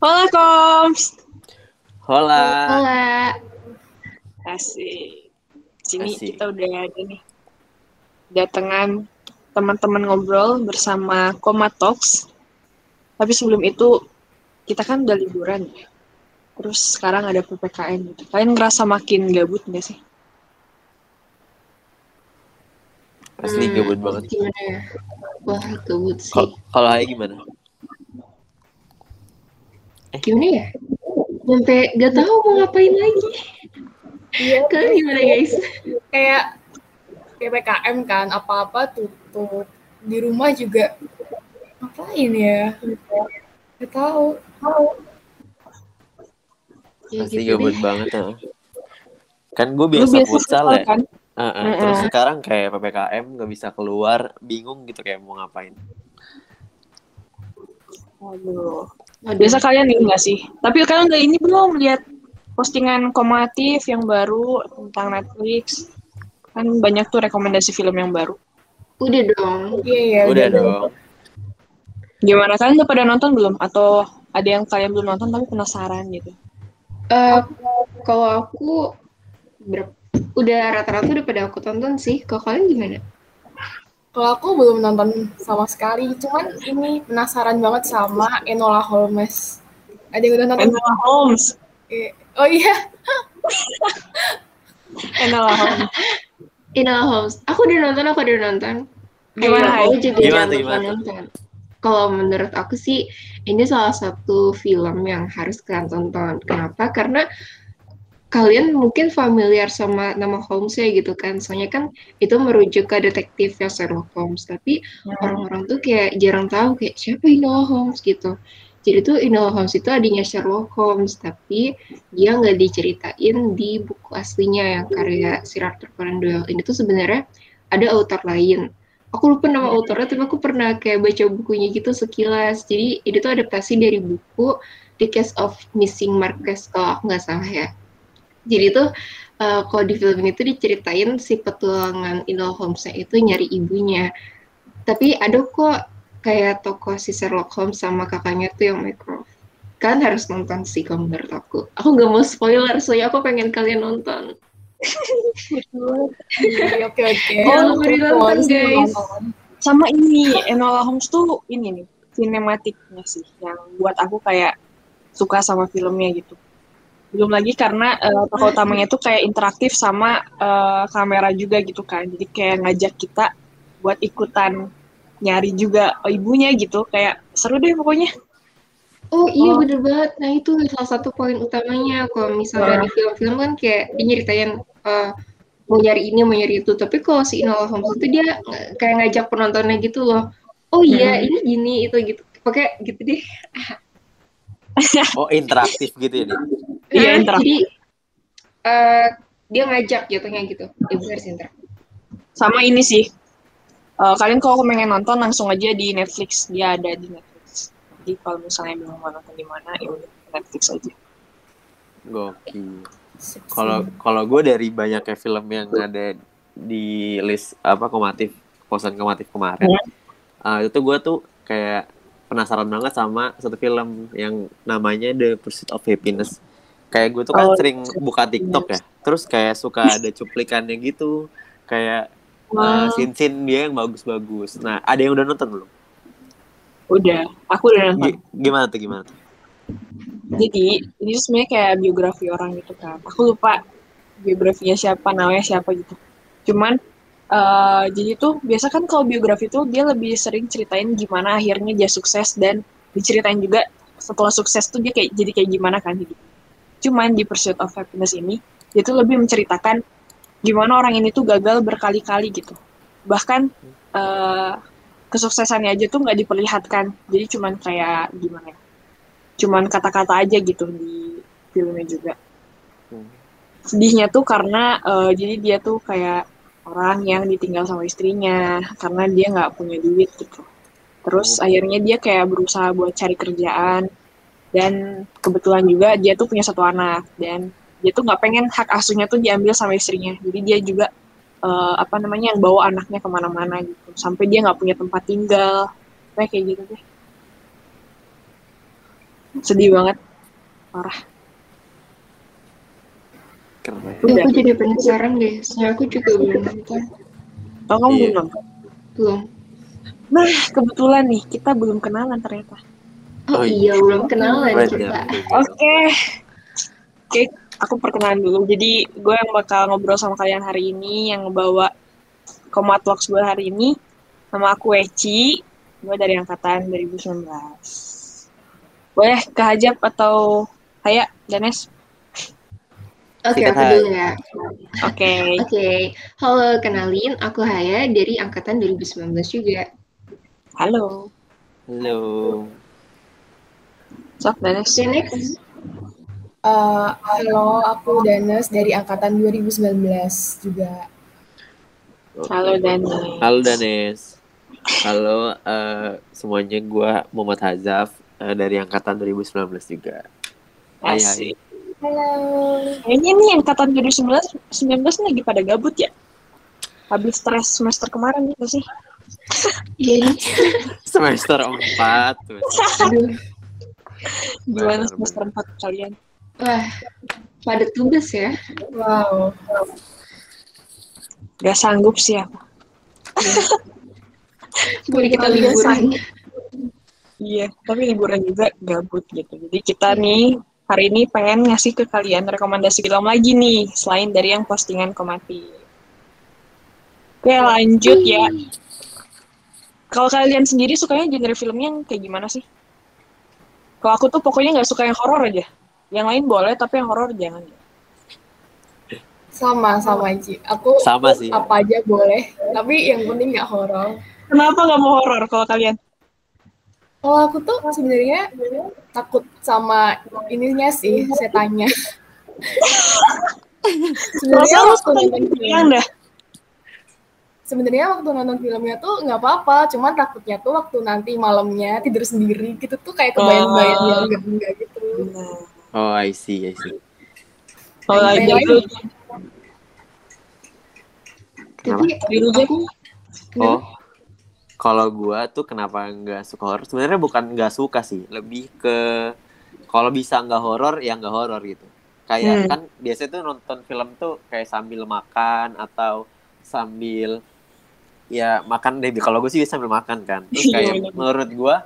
Hola Koms. Hola. Hola. Asik. Sini Asik. kita udah ada nih. Datangan teman-teman ngobrol bersama Koma Talks. Tapi sebelum itu kita kan udah liburan ya. Terus sekarang ada PPKM gitu. Kalian ngerasa makin gabut nggak sih? Asli Hmm, gabut banget. Gimana ya? Wah, gabut sih. Kal- Kalau Hai gimana? Gimana ya? Sampai gak tahu mau ngapain lagi. Iya, Kalian gimana guys? kayak PPKM kan, apa-apa tutup. Di rumah juga ngapain ya? Gak tahu. Ya Asli gitu gabut deh. banget. ya. Kan gue biasa biasa futsal ya. kan? Heeh, Mm-mm. Terus sekarang kayak PPKM nggak bisa keluar, bingung gitu kayak mau ngapain. Aduh. Aduh. Biasa kalian ini nggak sih? Tapi kalian udah ini belum lihat postingan komatif yang baru tentang Netflix? Kan banyak tuh rekomendasi film yang baru. Udah dong. Iya, iya. Udah dong. Gimana kalian udah pada nonton belum? Atau ada yang kalian belum nonton tapi penasaran gitu? Eh, kalau aku ber- udah rata-rata udah pada aku tonton sih. Kalau kalian gimana? Kalau aku belum nonton sama sekali, cuman ini penasaran banget sama Enola Holmes. Ada yang udah nonton? Enola Holmes. Eh, Oh iya, Enola Holmes. Enola Holmes. Aku udah nonton, aku udah nonton. Gimana, aku juga Gimana nonton. Kalau menurut aku sih ini salah satu film yang harus kalian tonton. Kenapa? Karena kalian mungkin familiar sama nama Holmes ya gitu kan. Soalnya kan itu merujuk ke detektifnya Sherlock Holmes. Tapi orang-orang tuh kayak jarang tahu kayak siapa Enola Holmes gitu. Jadi tuh Enola Holmes itu adanya Sherlock Holmes, tapi dia nggak diceritain di buku aslinya yang karya Sir Arthur Conan Doyle. Ini tuh sebenarnya ada author lain. Aku lupa nama autornya, tapi aku pernah kayak baca bukunya gitu sekilas. Jadi ini tuh adaptasi dari buku The Case of Missing Marquess kalau aku nggak salah ya. Jadi tuh eh, kalau di film ini tuh diceritain si petualangan Enola Holmes itu nyari ibunya. Tapi ada kok kayak tokoh si Sherlock Holmes sama kakaknya tuh yang Mycroft. Kalian harus nonton sih kalau menurut aku. Aku nggak mau spoiler, soalnya aku pengen kalian nonton. Iya, oke oke. Oh, beri nonton, guys. Sama ini Enola Holmes tuh ini nih sinematiknya sih yang buat aku kayak suka sama filmnya gitu. Belum lagi karena eh, tokoh utamanya tuh kayak interaktif sama eh, kamera juga gitu kan. Jadi kayak ngajak kita buat ikutan nyari juga ibunya gitu. Kayak seru deh pokoknya. Oh iya Oh. bener banget. Nah itu salah satu poin utamanya. Kalau misalnya di film-film kan kayak dia nyeritain eh, mau nyari ini mau nyari itu. Tapi kalau si Enola Holmes itu dia kayak ngajak penontonnya gitu loh. Oh iya Hmm. ini gini itu gitu. Oke gitu deh. Oh interaktif gitu ya. Dit? Iya, Nah, interaktif. Jadi eh, dia ngajak jatuhnya gitu. Ya bener sih interaktif. Sama ini sih. eh, kalian kalau pengen nonton langsung aja di Netflix. Dia ada di Netflix. Jadi kalau misalnya bingung mau nonton di mana, ya udah Netflix aja. Gokil. Kalau kalau gue dari banyaknya film yang ada di list apa komatif posan komatif kemarin, ah, itu gue tuh kayak penasaran banget sama satu film yang namanya The Pursuit of Happiness. Kayak gue tuh kan Oh, sering buka TikTok ya, terus kayak suka ada cuplikannya gitu, kayak uh, Wah. scene-scene dia yang bagus-bagus. Nah, ada yang udah nonton belum? Udah, aku udah nonton. Gi- gimana tuh gimana tuh? Jadi ini tuh sebenarnya kayak biografi orang gitu kan. Aku lupa biografinya siapa, namanya siapa gitu. Cuman eh, jadi tuh biasa kan kalau biografi tuh dia lebih sering ceritain gimana akhirnya dia sukses dan diceritain juga setelah sukses tuh dia kayak jadi kayak gimana kan hidup. Cuman di Pursuit of Happiness ini dia tuh lebih menceritakan gimana orang ini tuh gagal berkali-kali gitu. Bahkan eh, kesuksesannya aja tuh nggak diperlihatkan. Jadi cuman kayak gimana ya? cuman kata-kata aja gitu di filmnya juga. Hmm. Sedihnya tuh karena eh, jadi dia tuh kayak orang yang ditinggal sama istrinya karena dia nggak punya duit gitu. Terus Oh. akhirnya dia kayak berusaha buat cari kerjaan dan kebetulan juga dia tuh punya satu anak dan dia tuh nggak pengen hak asuhnya tuh diambil sama istrinya. Jadi dia juga eh, apa namanya yang bawa anaknya ke mana-mana gitu sampai dia nggak punya tempat tinggal kayak gitu deh. sedih banget parah Keren. Ya, Udah. aku jadi penasaran deh. Soalnya aku juga belum nonton. oh kamu Iya. belum nonton? Belum. nah kebetulan nih kita belum kenalan ternyata Oh, Oh, iya, belum kenalan kita. Oke. Oke, aku perkenalan dulu. Jadi, gue yang bakal ngobrol sama kalian hari ini, yang ngebawa Komat Vlogs gue hari ini. Nama aku Eci. Gue dari angkatan 2019. Boleh ke Hajab atau Haya, Danes? Oke, Sikat aku dulu ya. Oke. Oke, halo kenalin, aku Haya dari angkatan 2019 juga. Halo. Halo. Sok, Danes. Next. Eh, halo, aku Danes dari angkatan 2019 juga. Halo, Danes. Halo Danes. Halo eh, semuanya gue Muhammad Hazaf eh, dari angkatan 2019 juga. Hai hai. Halo. Kayaknya nih angkatan 2019 19 nih lagi pada gabut ya. Habis stres semester kemarin gitu sih. Iya. Semester 4 tuh. Gimana semester 4 kalian? wah, pada tugas ya. Wow. Gak sanggup sih aku. Boleh kita liburan. Iya, tapi liburan juga gabut gitu. Jadi kita nih hari ini pengen ngasih ke kalian rekomendasi film lagi nih, selain dari yang postingan komati. Oke, lanjut ya. Kalau kalian sendiri sukanya genre filmnya yang kayak gimana sih? Kalau aku tuh pokoknya nggak suka yang horor aja. Yang lain boleh, tapi yang horor jangan. Sama, sama Ci. Aku Sama sih. apa aja boleh, tapi yang penting nggak horor. Kenapa nggak mau horor kalau kalian? Kalau aku tuh sebenarnya takut sama ininya sih, setannya. sebenarnya Kalau waktu nonton film, Yang dah. Sebenarnya waktu nonton filmnya tuh nggak apa-apa, cuman takutnya tuh waktu nanti malamnya tidur sendiri gitu tuh kayak kebayang-bayang Oh. yang enggak gitu. Oh I see I see. Kalau dulu aja. aku Oh, kalau gua tuh kenapa nggak suka horor? Sebenarnya bukan nggak suka sih, lebih ke kalau bisa nggak horor ya nggak horor gitu. Kayak Hmm. kan biasanya tuh nonton film tuh kayak sambil makan atau sambil ya makan deh. Kalau gue sih sambil makan kan. Terus Iya, kayak menurut gua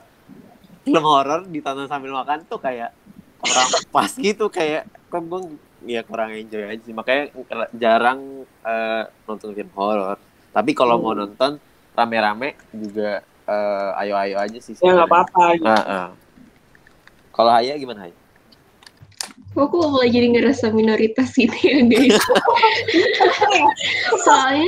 film horor ditonton sambil makan tuh kayak kurang pas gitu kayak kok gue ya kurang enjoy aja sih. Makanya jarang eh, nonton film horor. Tapi kalau mau nonton rame-rame juga eh, ayo-ayo aja sih. Ya nggak apa-apa. gitu. Ah, ah. Kalau Haya gimana Haya? kok aku malah jadi ngerasa minoritas gitu ya guys. Soalnya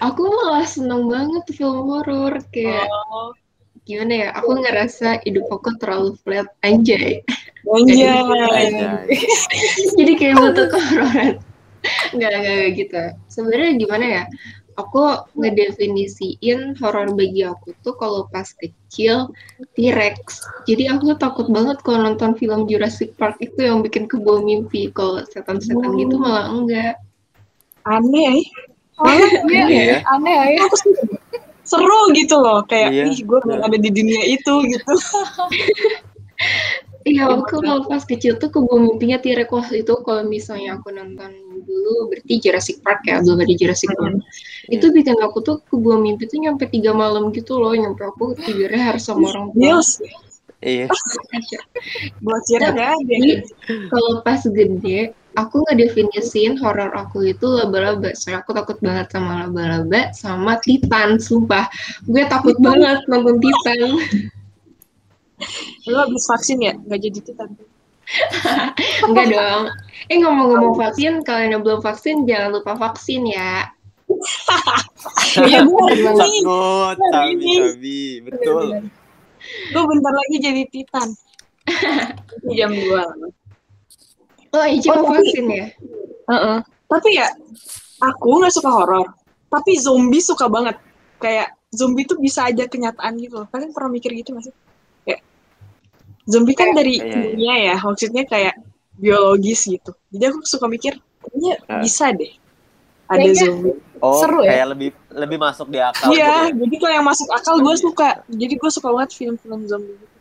aku malah seneng banget film horor kayak Oh, gimana ya? Aku ngerasa hidup aku terlalu flat anjay. Anjay. Anjay. jadi kayak butuh kehororan. Enggak, enggak, enggak gitu. Sebenarnya gimana ya? Aku ngedefinisiin horor bagi aku tuh kalau pas kecil T-Rex. Jadi aku takut banget kalau nonton film Jurassic Park itu yang bikin kebawa mimpi. Kalau setan-setan gitu malah enggak. Aneh. Iya, Iya. aneh ya. Seru gitu loh. Kayak, Iya. ih gue ada di dunia itu gitu. Iya, aku kalau pas kecil tuh kebawa mimpinya T-Rex itu kalau misalnya aku nonton dulu berarti Jurassic Park ya, belum ada Jurassic World. Itu bikin aku tuh kebawa mimpi tuh nyampe tiga malam gitu loh, nyampe aku tidurnya harus sama orang tua. Yes. Iya. Buat kira gak ada. Jadi kalau pas gede, aku ngedefinisiin horor aku itu laba-laba. Soalnya aku takut banget sama laba-laba, sama Titan, sumpah. Gue takut banget nonton Titan. Lu habis vaksin ya? Gak jadi titan. Enggak dong. Eh ngomong-ngomong vaksin, kalian yang belum vaksin jangan lupa vaksin ya. Iya ini. Takut. Sabi. Betul. Gue bentar lagi jadi titan. Ini jam 2 lah. Oh, Ici mau Oh, tapi- vaksin ya? Heeh. Tapi ya, aku nggak suka horor. Tapi zombie suka banget. Kayak zombie tuh bisa aja kenyataan gitu loh. Kalian pernah mikir gitu nggak sih? Kayak zombie kan dari Iya, iya. dunia ya, maksudnya kayak biologis gitu. Jadi aku suka mikir, kayaknya Ah. bisa deh ada Kayaknya zombie. Oh, Seru ya? kayak lebih lebih masuk di akal gitu Iya, ya. jadi kalau yang masuk akal gue suka. Jadi gue suka banget film-film zombie. gitu.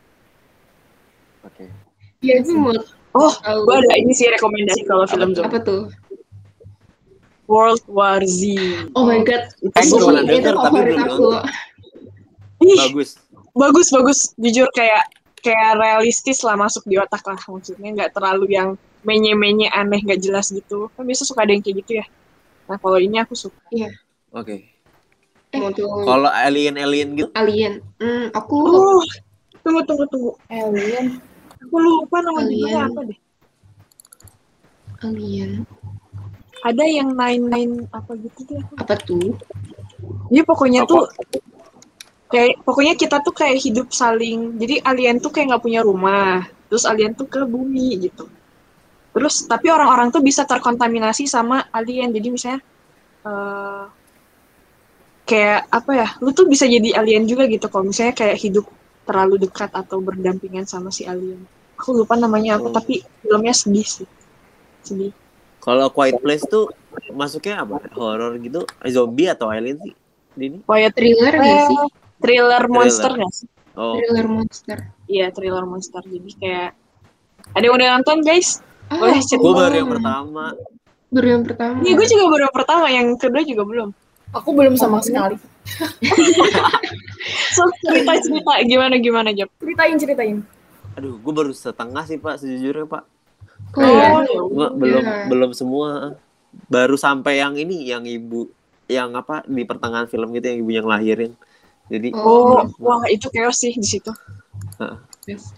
Oke. Iya, itu Oh, gue ada ini sih rekomendasi kalau film zombie. apa tuh? World War Z. Oh my god, Itu Eh, favorit belum aku. Bagus bagus bagus. Jujur kayak kayak realistis lah masuk di otak lah maksudnya nggak terlalu yang menye-menye aneh nggak jelas gitu. Kan biasa suka ada yang kayak gitu ya. Nah kalau ini aku suka. oke Mau tuh kalau alien alien gitu Alien. Hmm, aku Oh, tunggu tunggu tunggu. Alien. Aku lupa nama Alien. judulnya apa deh. Alien. Ada yang nine nine apa gitu deh. Apa tuh? Jadi pokoknya Apa? tuh kayak pokoknya kita tuh kayak hidup saling. Jadi alien tuh kayak nggak punya rumah. Terus alien tuh ke bumi gitu. Terus tapi orang-orang tuh bisa terkontaminasi sama alien. Jadi misalnya eh kayak apa ya? Lu tuh bisa jadi alien juga gitu kalau misalnya kayak hidup terlalu dekat atau berdampingan sama si alien. Aku lupa namanya apa, Oh. tapi filmnya sedih sih. Sedih. kalau quiet place tuh masuknya apa horor gitu zombie atau alien sih Dini Quiet Thriller nggak eh, sih? thriller monster nggak sih? oh Thriller monster. Iya, thriller monster. Jadi kayak ada yang udah nonton, guys? Ah, Boleh cerita. gue baru yang pertama Baru yang pertama. Iya, gue juga baru yang pertama, yang kedua juga belum. Aku belum sama sekali. So, cerita-cerita gimana gimana, Jap? Ceritain, ceritain. Aduh gue baru setengah sih pak sejujurnya pak Oh, iya. Oh, ya Gua udah. belum belum semua baru sampai yang ini yang ibu yang apa di pertengahan film gitu yang ibu yang lahirin jadi Oh, belum. wah itu chaos sih di situ. Yes.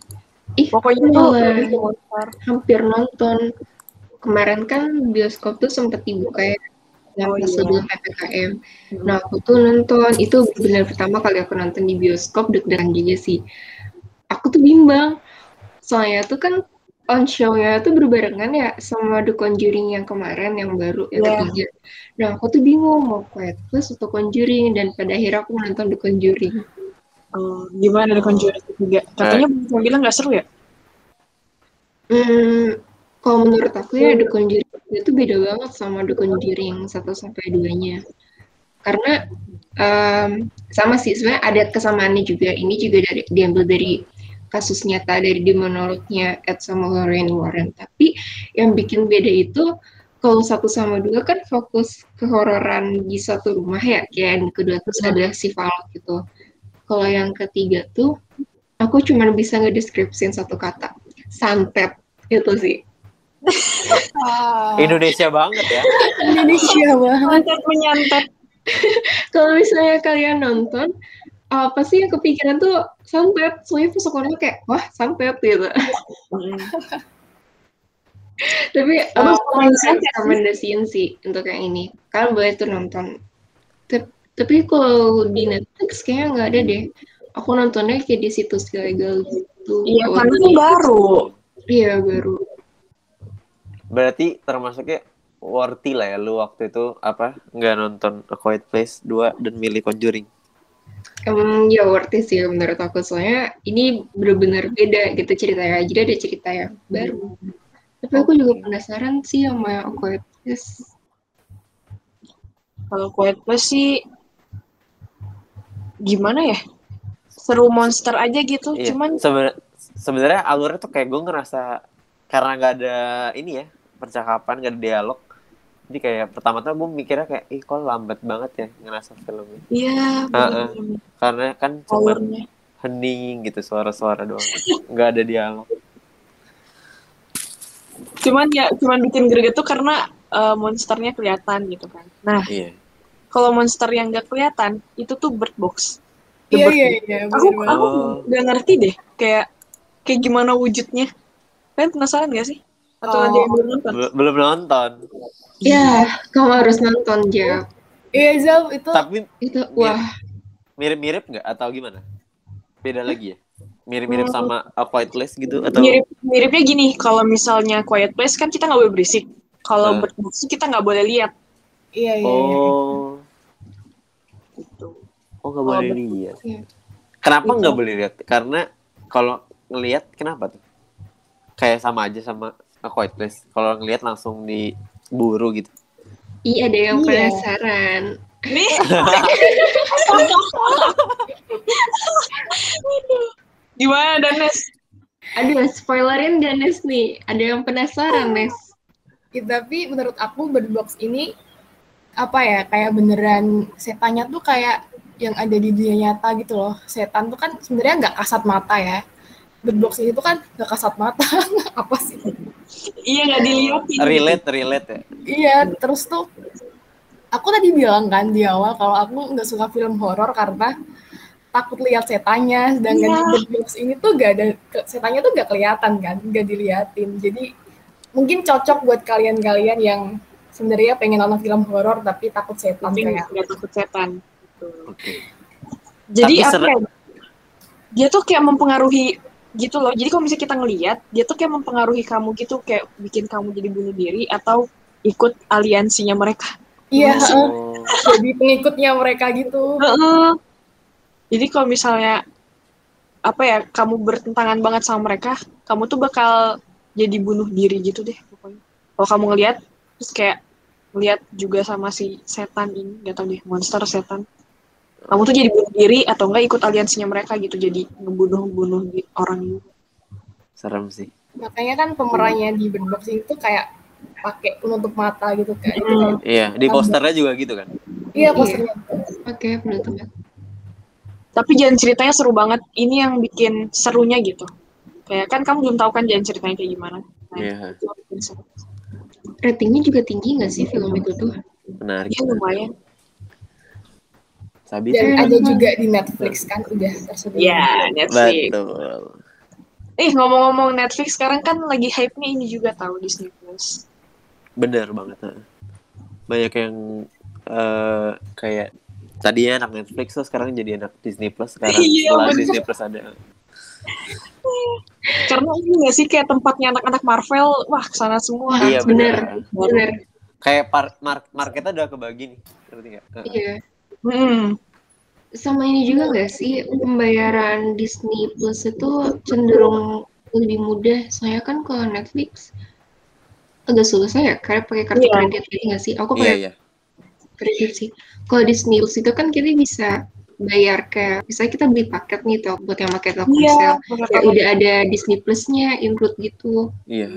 Ih, Pokoknya aku tuh hampir nonton. Kemarin kan bioskop tuh sempat dibuka ya. Yang Oh, iya. sebelum PPKM. Nah, aku tuh nonton. Itu benar pertama kali aku nonton di bioskop deg-degan juga sih. Aku tuh bimbang. Soalnya tuh kan on show-nya tuh berbarengan ya sama The Conjuring yang kemarin yang baru yang Iya. ketiga. Nah, aku tuh bingung mau Quiet Place atau Conjuring dan pada akhirnya aku nonton The Conjuring. Oh, gimana The Conjuring ketiga? Katanya banyak yang bilang nggak seru ya? Hmm, kalau menurut aku ya The Conjuring itu beda banget sama The Conjuring 1 sampai 2-nya. Karena em, sama sih sebenarnya ada kesamaannya juga. Ini juga dari diambil dari kasus nyata dari demonolognya Ed sama Lorraine Warren. Tapi yang bikin beda itu kalau satu sama dua kan fokus kehororan di satu rumah ya, kayak yang kedua tuh ada si Falk gitu. Kalau yang ketiga tuh aku cuma bisa ngedeskripsiin satu kata, santet itu sih. Indonesia banget ya Indonesia banget. Menyantet menyantet. Kalau misalnya kalian nonton, apa sih yang kepikiran tuh santet? Soalnya pas aku nonton kayak, wah santet gitu. Mm. Tapi aku santet sih. rekomendasiin sih untuk yang ini. Kalian boleh tuh nonton. Tapi kalau di Netflix kayaknya nggak ada deh. Aku nontonnya kayak di situs ilegal gitu. Iya, karena itu baru. Iya baru. berarti termasuknya worthy lah ya lu waktu itu apa nggak nonton A Quiet Place 2 dan milih Conjuring Em, ya worth it sih menurut aku soalnya ini bener-bener beda gitu ceritanya jadi ada cerita yang baru tapi aku juga penasaran sih sama Quiet Place Kalau Quiet Place sih gimana ya? Seru monster aja gitu. Iya. Cuman Seben- sebenarnya alurnya tuh kayak gue ngerasa karena nggak ada ini ya percakapan nggak ada dialog jadi kayak pertama tuh gue mikirnya kayak ih kok lambat banget ya ngerasa filmnya iya Heeh. bener-bener karena kan cuma hening gitu suara-suara doang nggak ada dialog Cuman ya cuman bikin greget tuh karena eh, monsternya kelihatan gitu kan. Nah, iya kalau monster yang nggak kelihatan itu tuh bird box. Iya, Bird iya, iya. Aku bener aku Oh. nggak ngerti deh kayak kayak gimana wujudnya. Kalian penasaran gak sih? Atau Oh. ada yang belum nonton? Bel- belum nonton ya kamu harus nonton Jap Iya, Zal, itu tapi itu wah mirip-mirip nggak atau gimana beda lagi ya mirip-mirip Hmm. sama A Quiet Place gitu atau Mirip miripnya gini, kalau misalnya Quiet Place kan kita nggak boleh berisik. Kalau bird box kita nggak boleh lihat. iya, iya, iya. oh Gitu. oh nggak boleh lihat Iya. kenapa Itu. nggak boleh lihat karena kalau ngelihat kenapa tuh kayak sama aja sama A Quiet Place kalau ngelihat langsung diburu gitu iya ada yang Iya. penasaran Nih. Gimana Danes? Aduh, spoilerin gak Nes nih? Ada yang penasaran, Nes? Ya, tapi menurut aku Bird Box ini apa ya kayak beneran setannya tuh kayak yang ada di dunia nyata gitu loh. Setan tuh kan sebenarnya nggak kasat mata ya. Bird Box ini tuh kan nggak kasat mata. apa sih? Iya nggak dilihatin. relate relate ya Iya, terus tuh aku tadi bilang kan di awal kalau aku nggak suka film horor karena takut lihat setannya, sedangkan Iya. di Bird Box ini tuh gak ada setannya tuh gak kelihatan kan, gak diliatin. Jadi mungkin cocok buat kalian-kalian yang sebenarnya pengen nonton film horor tapi takut setan Tapi kayak nggak takut setan. oke Jadi Tapi apa ser- ya? Dia tuh kayak mempengaruhi gitu loh. Jadi kalau misalnya kita ngelihat, dia tuh kayak mempengaruhi kamu gitu, kayak bikin kamu jadi bunuh diri atau ikut aliansinya mereka. Iya, heeh, oh, jadi pengikutnya mereka gitu. Heeh. Jadi kalau misalnya apa ya, kamu bertentangan banget sama mereka, kamu tuh bakal jadi bunuh diri gitu deh pokoknya. Kalau kamu ngelihat terus kayak ngelihat juga sama si setan ini, gak tau deh, monster setan. Kamu tuh jadi bunuh diri atau enggak ikut aliansinya mereka gitu, jadi ngebunuh-bunuh di- orang gitu. serem sih Makanya kan pemerannya di Bird Box itu kayak pakai penutup mata gitu kan. Itu Hmm. kayak- iya di posternya juga gitu kan Iya, posternya. Oke, penutup. Tapi jalan ceritanya seru banget. Ini yang bikin serunya gitu. Kayak kan kamu belum tahu kan jalan ceritanya kayak gimana. Nah, Iya. bikin seru. Ratingnya juga tinggi nggak sih film itu tuh? menarik Ya lumayan. Sabi Dan ada juga di Netflix kan udah tersedia. Ya, Netflix. betul Eh, ngomong-ngomong Netflix, sekarang kan lagi hype-nya ini juga tahu Disney Plus. bener banget banyak yang eh, kayak tadinya anak Netflix tuh sekarang jadi anak Disney Plus sekarang Iya, setelah bener. Disney Plus ada Karena ini nggak sih kayak tempatnya anak-anak Marvel, wah ke sana semua. iya bener. bener Bener. kayak par mar marketnya udah kebagi nih ngerti nggak Heeh. Iya. Hmm. Sama ini juga nggak sih pembayaran Disney Plus itu cenderung lebih mudah. Saya kan kalau Netflix agak susah ya, karena pakai kartu Iya. kredit gitu nggak sih? Aku pakai iya kredit sih. Kalau Disney Plus itu kan kita bisa bayar kayak, misalnya kita beli paket nih tuh buat yang pakai Iya, Telkomsel. Kayak banget. udah ada Disney Plus-nya include gitu. iya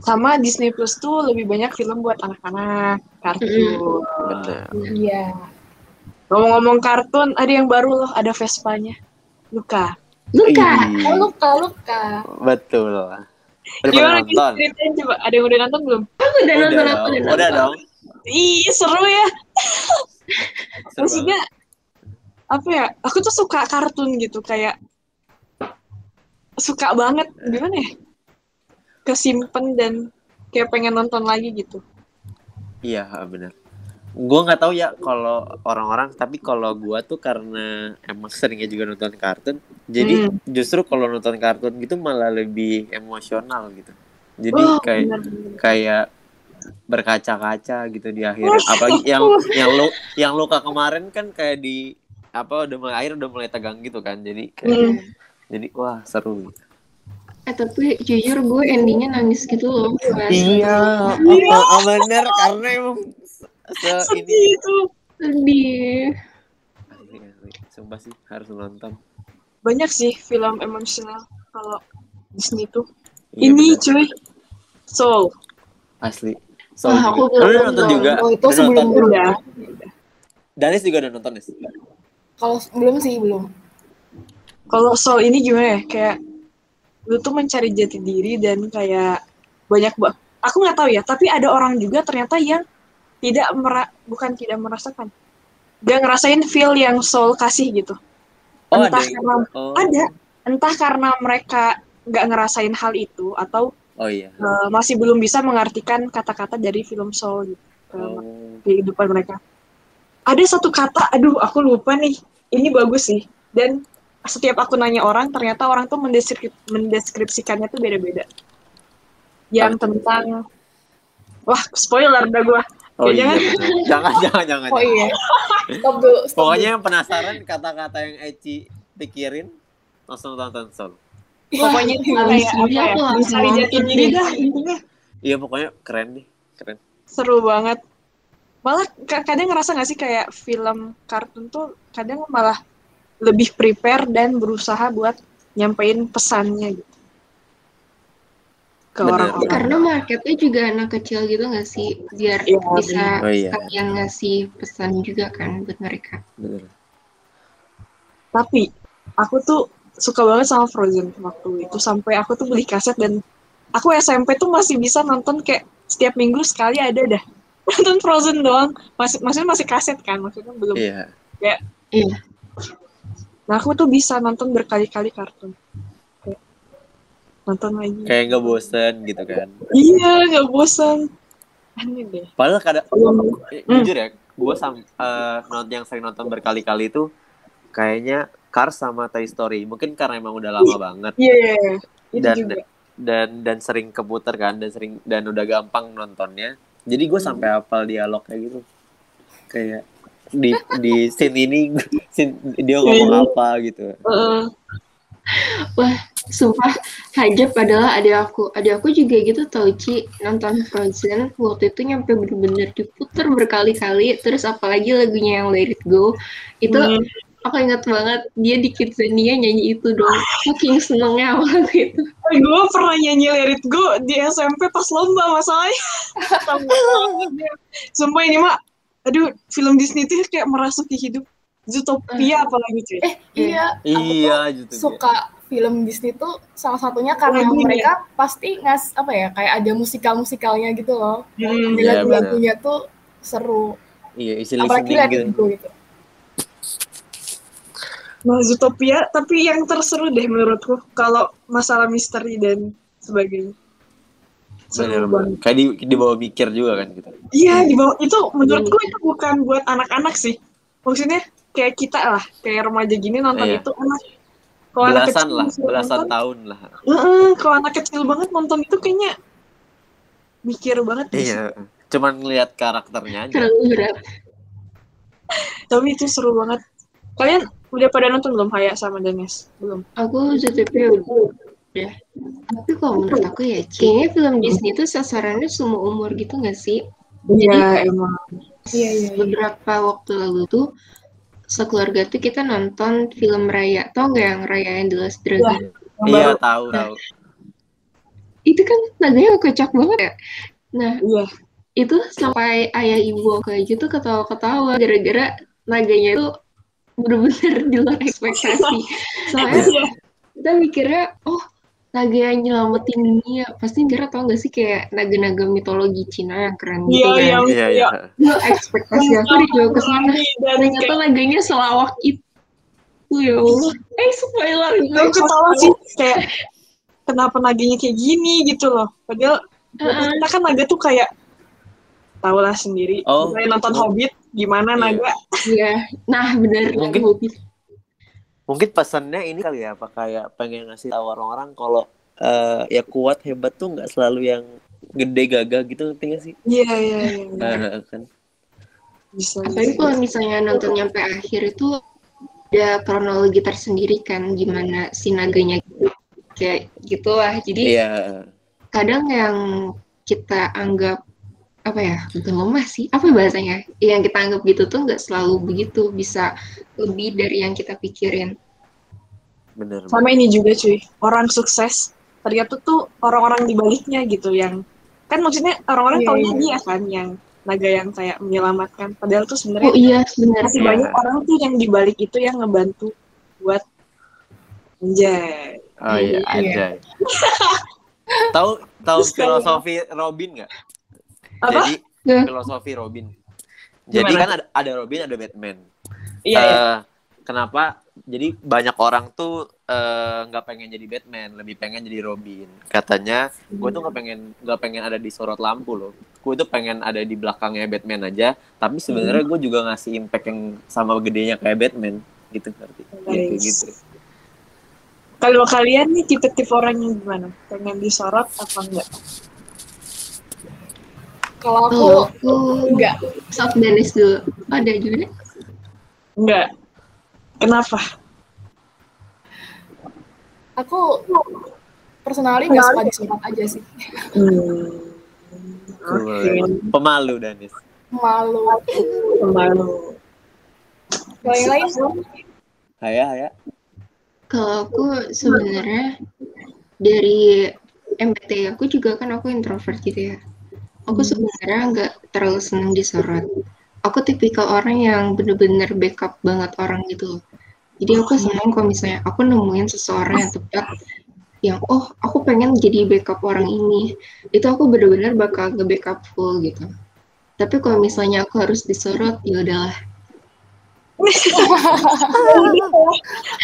Sama Disney Plus tuh lebih banyak film buat anak-anak, kartun. bener Iya. Ngomong-ngomong kartun, ada yang baru loh, ada Vespanya. Luka. Luka, Oh, luka, luka. betul udah Gimana nonton ceritain coba? Ada yang udah nonton belum? aku udah nonton, udah aku dong udah udah dong Ih, seru ya. Seru Maksudnya apa ya? Aku tuh suka kartun gitu kayak suka banget gimana ya? Kesimpen dan kayak pengen nonton lagi gitu. Iya benar. Gue nggak tahu ya kalau orang-orang, tapi kalau gue tuh karena emang seringnya juga nonton kartun, jadi Hmm. justru kalau nonton kartun gitu malah lebih emosional gitu. Jadi Oh, kayak bener-bener. kayak berkaca-kaca gitu di akhir. Apalagi yang yang lu yang luka kemarin kan kayak di apa udah mulai air udah mulai tegang gitu kan. Jadi kayak Hmm. jadi wah seru. gitu. Eh tapi jujur gue endingnya nangis gitu loh. pas- Iya, Iya. bener karena emang se, ini itu. Sedih. Asli. Sumpah sih harus nonton. Banyak sih film emosional kalau Disney tuh. Iya, Ini bener. cuy. Soul. asli. Wah, aku juga. belum nonton nonton. juga. Oh, itu Udah sebelum nonton. Udah. Danis juga udah nonton, Nis. Kalau belum sih, belum. Kalau Soul ini gimana ya? Kayak lu tuh mencari jati diri dan kayak banyak banget. Aku nggak tahu ya, tapi ada orang juga ternyata yang tidak mera bukan tidak merasakan. Dia ngerasain feel yang Soul kasih gitu. Oh, Entah ada. karena Oh, ada, entah karena mereka nggak ngerasain hal itu atau oh iya. uh, masih belum bisa mengartikan kata-kata dari film Soul gitu Oh, kehidupan mereka. Ada satu kata, aduh aku lupa nih. Ini bagus sih. Dan setiap aku nanya orang, ternyata orang tuh mendeskrip, mendeskripsikannya tuh beda-beda. Yang tentang, wah spoiler dah gue. oh Ya, iya. jangan. Jangan, jangan, jangan. Oh iya. Stop dulu. Stop Pokoknya yang penasaran kata-kata yang Eci pikirin, langsung tonton Soul. dulu. Pokoknya kayak apa ya, mencari jati diri dah intinya. Iya, pokoknya keren nih. Keren. Seru banget. Malah ka- kadang ngerasa gak sih kayak film kartun tuh kadang malah lebih prepare dan berusaha buat nyampein pesannya gitu ke Bener. orang-orang. Karena marketnya juga anak kecil gitu nggak sih? Biar Iya, bisa Oh iya, sekalian ngasih pesan juga kan buat mereka. bener. Tapi aku tuh suka banget sama Frozen waktu itu sampai aku tuh beli kaset dan aku SMP tuh masih bisa nonton kayak setiap minggu sekali ada dah nonton Frozen doang. Masih maksudnya masih kaset kan, maksudnya belum. Iya. Iya. Nah aku tuh bisa nonton berkali-kali kartun. Kayak nonton lagi. Kayak nggak bosen gitu kan. Iya, nggak bosan. Aneh deh. Padahal kadang Hmm. jujur ya, gue sam nonton yang sering nonton berkali-kali itu kayaknya Cars sama Toy Story. Mungkin karena emang udah lama banget Iya, iya, iya. Dan- juga. dan dan sering keputar kan dan sering dan udah gampang nontonnya. Jadi gue sampai hafal dialog kayak gitu. Kayak di di scene ini scene, dia ngomong apa gitu. Heeh. Sumpah, hajab adalah adik aku. Adik aku juga gitu tau Ci, nonton Frozen waktu itu nyampe bener-bener diputer berkali-kali. Terus apalagi lagunya yang Let It Go, itu Hmm. aku ingat banget dia di Kidzania nyanyi itu dong. Saking senengnya waktu itu. gue pernah nyanyi Let It Go di SMP pas lomba masalahnya. Sumpah ini mah, aduh film Disney tuh kayak merasuki hidup Zootopia apalagi cuy. Eh, iya. Iya Aku gitu. tuh suka film Disney tuh salah satunya karena Lagunya. mereka pasti ngas apa ya kayak ada musikal musikalnya gitu loh. Hmm, Iya, lagu-lagunya tuh seru. Iya, isi Apalagi Let gitu. Gitu. Nah Zootopia, tapi yang terseru deh menurutku kalau masalah misteri dan sebagainya. Bener, bener. banget. Kayak di, dibawa mikir juga kan gitu. Iya, di bawah itu menurutku itu bukan buat anak-anak sih. Maksudnya kayak kita lah, kayak remaja gini nonton Iya. itu anak. Kalau anak Belasan kecil lah, belasan nonton, tahun lah. Heeh, kalau anak kecil banget nonton itu kayaknya mikir banget. Iya. Cuman ngelihat karakternya aja. Terlalu berat. Tapi itu seru banget. Kalian udah pada nonton belum Haya sama Danes? Belum. Aku ZTP udah. Udah. Tapi kalau menurut aku ya, kayaknya film Disney itu sasarannya semua umur gitu nggak sih? Iya, emang. Iya, iya. iya. beberapa waktu lalu tuh sekeluarga tuh kita nonton film Raya tau nggak yang Raya and the Last Dragon Yang Iya, tahu, tahu. itu kan naganya kocak banget ya nah Iya. itu sampai ayah ibu aku aja tuh ketawa-ketawa gara-gara naganya tuh bener-bener di luar ekspektasi soalnya Iya. kita mikirnya oh naga yang nyelamatin dunia pasti Dara tau gak sih kayak naga-naga mitologi Cina yang keren gitu Iya, kan yang Iya, iya. Gua ekspektasi aku dijauh ke sana Dan ternyata kayak naganya selawak itu ya Allah eh spoiler aku gue ketawa sih kayak kenapa naganya kayak gini gitu loh. Padahal kita kan naga tuh kayak tau lah sendiri. Oh. Kayak nonton Hobbit Iya. gimana naga. Iya, nah bener Mungkin- Hobbit. Mungkin pesannya ini kali ya, apa kayak pengen ngasih tahu orang-orang kalau eh, ya kuat hebat tuh nggak selalu yang gede gagah gitu ngerti nggak sih? Iya iya iya. Eh, kan. Bisa. Apalagi kalau misalnya nonton nyampe akhir itu ada kronologi tersendiri kan gimana si naganya gitu. kayak gitu lah. Jadi Iya. kadang yang kita anggap apa ya bukan lemah sih apa bahasanya yang kita anggap gitu tuh nggak selalu begitu bisa lebih dari yang kita pikirin Bener. Sama ini juga cuy, orang sukses ternyata tuh orang-orang di baliknya gitu yang kan maksudnya orang-orang Iya, taunya iya. dia kan yang naga yang kayak menyelamatkan padahal tuh oh sebenarnya iya benar masih Iya. banyak orang tuh yang di balik itu yang ngebantu buat anjay. Oh iya, Iya. anjay. tahu tahu Terus kayak- filosofi Robin nggak? Apa? Jadi Nggak. filosofi Robin. Jadi Gimana? kan ada, ada Robin, ada Batman. Iya, iya. Eh, kenapa? Jadi banyak orang tuh eh, nggak pengen jadi Batman, lebih pengen jadi Robin. Katanya, gue tuh nggak pengen nggak pengen ada di sorot lampu loh. Gue tuh pengen ada di belakangnya Batman aja. Tapi sebenarnya gue juga ngasih impact yang sama gedenya kayak Batman, gitu ngerti? Gitu, Nice. gitu. Kalau kalian nih tipe-tipe orang yang gimana? Pengen disorot apa enggak? Kalau aku oh aku enggak. South Dennis dulu Oh, ada juga Enggak. Kenapa? Aku personally nggak suka disunat aja sih. Hmm. Oke. Pemalu Danis. Malu. Pemalu. Kalau yang lain Haya, haya. Kalau aku sebenarnya dari MBTI aku juga kan aku introvert gitu ya. Aku sebenarnya nggak terlalu senang disorot. Aku tipikal orang yang bener-bener backup banget orang gitu loh. Jadi aku senang kalau misalnya aku nemuin seseorang yang tepat yang oh aku pengen jadi backup orang ini itu aku bener-bener bakal nge-backup full gitu tapi kalau misalnya aku harus disorot ya udahlah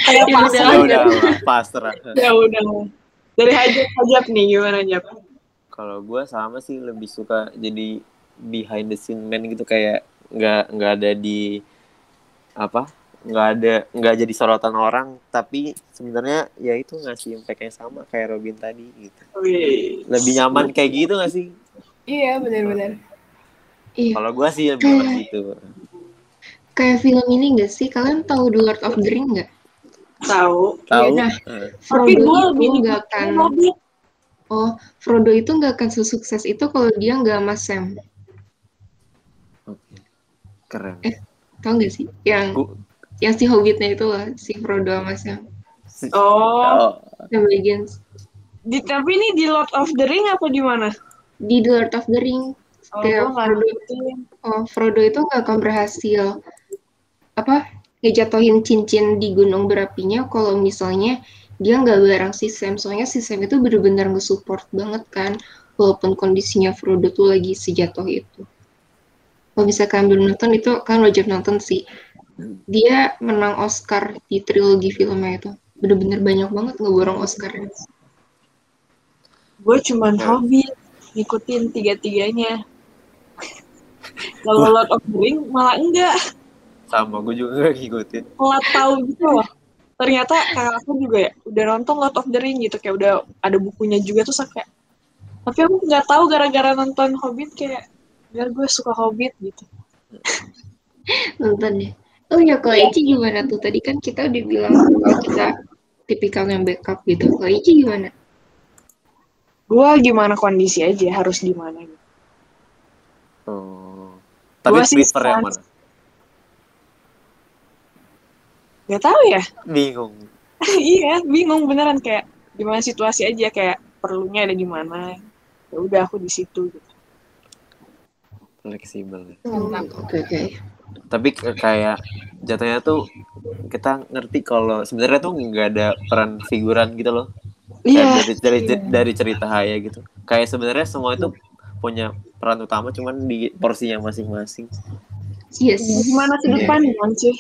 Kayak Ya pasrah. ya udah pasrah Ya udah. Dari hajat hajat nih gimana Jap? Kalau gue sama sih lebih suka jadi behind the scene man gitu kayak nggak nggak ada di apa nggak ada nggak jadi sorotan orang tapi sebenarnya ya itu ngasih impact yang sama kayak Robin tadi gitu Wih. lebih nyaman kayak gitu gak sih Iya, benar-benar. iya kalau gue sih lebih nyaman gitu kayak film ini gak sih kalian tahu The Lord of the Ring nggak Tahu. tahu nah. Eh, Tapi gue lebih nggak Hobbit. Oh Frodo itu nggak akan sesukses itu kalau dia nggak sama Sam oke. keren Eh. tau gak sih yang Gua- yang si Hobbitnya itu lah si Frodo sama Sam Oh. oh, Sam Legends Di, tapi ini di Lord of the Ring apa di mana? di The Lord of the Ring Oh, Kayak nggak Frodo. ngikutin. oh Frodo itu nggak akan berhasil apa ngejatuhin cincin di gunung berapinya kalau misalnya dia nggak bareng si Sam soalnya si Sam itu bener-bener nge-support banget kan walaupun kondisinya Frodo tuh lagi sejatuh itu kalau misalkan belum nonton itu kan wajib nonton sih dia menang Oscar di trilogi filmnya itu bener-bener banyak banget ngeborong Oscar Gue cuman Hobbit. Ngikutin tiga-tiganya. Kalau Lord of the Ring malah enggak. sama gue juga gak ngikutin Telat tahu gitu loh. Ternyata kakak aku juga ya udah nonton Lord of the Ring gitu kayak udah ada bukunya juga tuh kayak tapi aku nggak tahu gara-gara nonton Hobbit kayak biar gue suka Hobbit gitu. nonton ya oh ya kalau Ici gimana tuh tadi kan kita udah bilang kalau kita tipikal yang backup gitu kalau Ici gimana Gue gimana kondisi aja harus di mana gitu. oh. tapi Gua prefer yang mana Gak tahu ya. bingung iya, bingung beneran kayak gimana situasi aja kayak perlunya ada di mana. Ya udah aku di situ gitu. fleksibel Mantap. oke oke tapi kayak jatuhnya tuh kita ngerti kalau sebenarnya tuh nggak ada peran figuran gitu loh Iya. Kayak dari, dari dari cerita Haya gitu kayak sebenarnya semua itu punya peran utama cuman di porsinya masing-masing yes Gimana ke depan kan cuy?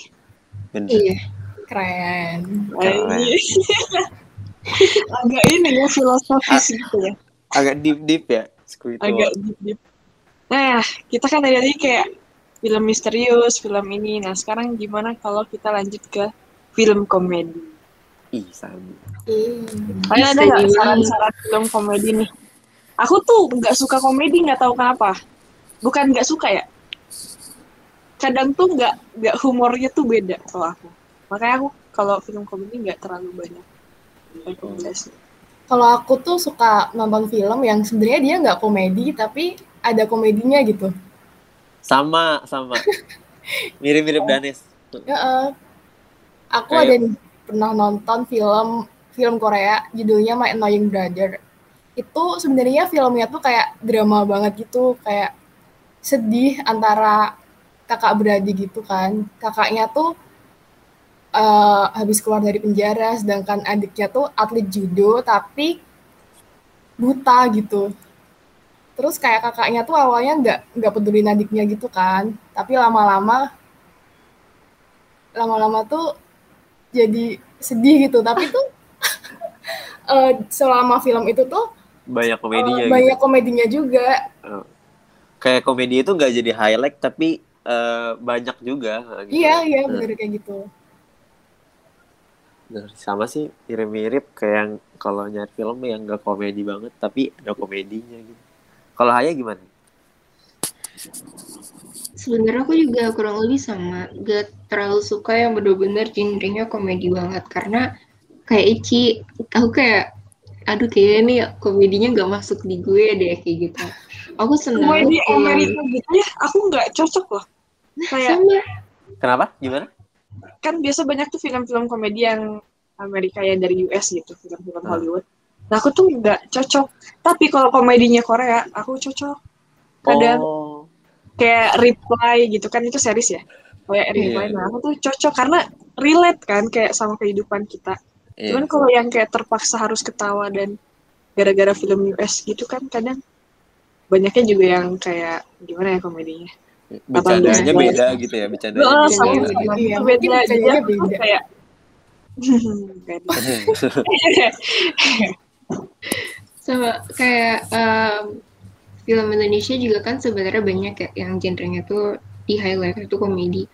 Bener. iya Keren. Keren. Agak ini ya filosofis gitu ya. agak deep deep ya Squidward. Agak deep deep. Nah, kita kan dari tadi kayak film misterius, film ini. Nah, sekarang gimana kalau kita lanjut ke film komedi? ih Ih. Kalian ada nggak saran-saran film komedi nih? Aku tuh nggak suka komedi, nggak tahu kenapa. Bukan nggak suka ya. Kadang tuh nggak nggak humornya tuh beda kalau aku. Makanya aku kalau film komedi nggak terlalu banyak rekomendasi. Kalau aku tuh suka nonton film yang sebenarnya dia nggak komedi tapi ada komedinya gitu. sama sama mirip-mirip Danes Ya, eh, aku Kayak- ada nih, pernah nonton film film Korea judulnya My Annoying Brother. Itu sebenarnya filmnya tuh kayak drama banget gitu, kayak sedih antara kakak beradik gitu kan. Kakaknya tuh eh, habis keluar dari penjara, sedangkan adiknya tuh atlet judo tapi buta gitu. Terus kayak kakaknya tuh awalnya nggak nggak pedulin adiknya gitu kan, tapi lama-lama lama-lama tuh jadi sedih gitu tapi tuh eh, selama film itu tuh banyak eh, komedinya gitu. banyak komedinya juga kayak komedi itu nggak jadi highlight tapi eh, banyak juga gitu. iya iya Hmm. bener kayak gitu sama sih mirip-mirip kayak yang kalau nyari film yang nggak komedi banget tapi ada komedinya gitu. Kalau Haya gimana? Sebenarnya aku juga kurang lebih sama, gak terlalu suka yang bener-bener genrenya komedi banget. Karena kayak Ici, aku kayak aduh kayaknya nih komedinya gak masuk di gue deh kayak gitu. Aku senang Komedi Amerika gitu ya, aku nggak cocok loh. Kayak sama. Kenapa? Gimana kan biasa banyak tuh film-film komedi yang Amerika ya dari US gitu film-film Hmm. Hollywood. Nah aku tuh nggak cocok. Tapi kalau komedinya Korea aku cocok. Kadang Oh, kayak reply gitu kan itu series ya? Kayak reply Iya. nah aku tuh cocok karena relate kan kayak sama kehidupan kita. Iya. cuman kalau yang kayak terpaksa harus ketawa dan gara-gara film US gitu kan kadang banyaknya juga yang kayak gimana ya komedinya Bercandanya 18. beda gitu ya, bercandanya Oh, beda. sama beda. sama Iya, beda tuh beda. kayak sama kayak em, film Indonesia juga kan sebenarnya banyak ya yang genrenya tuh di highlight itu komedi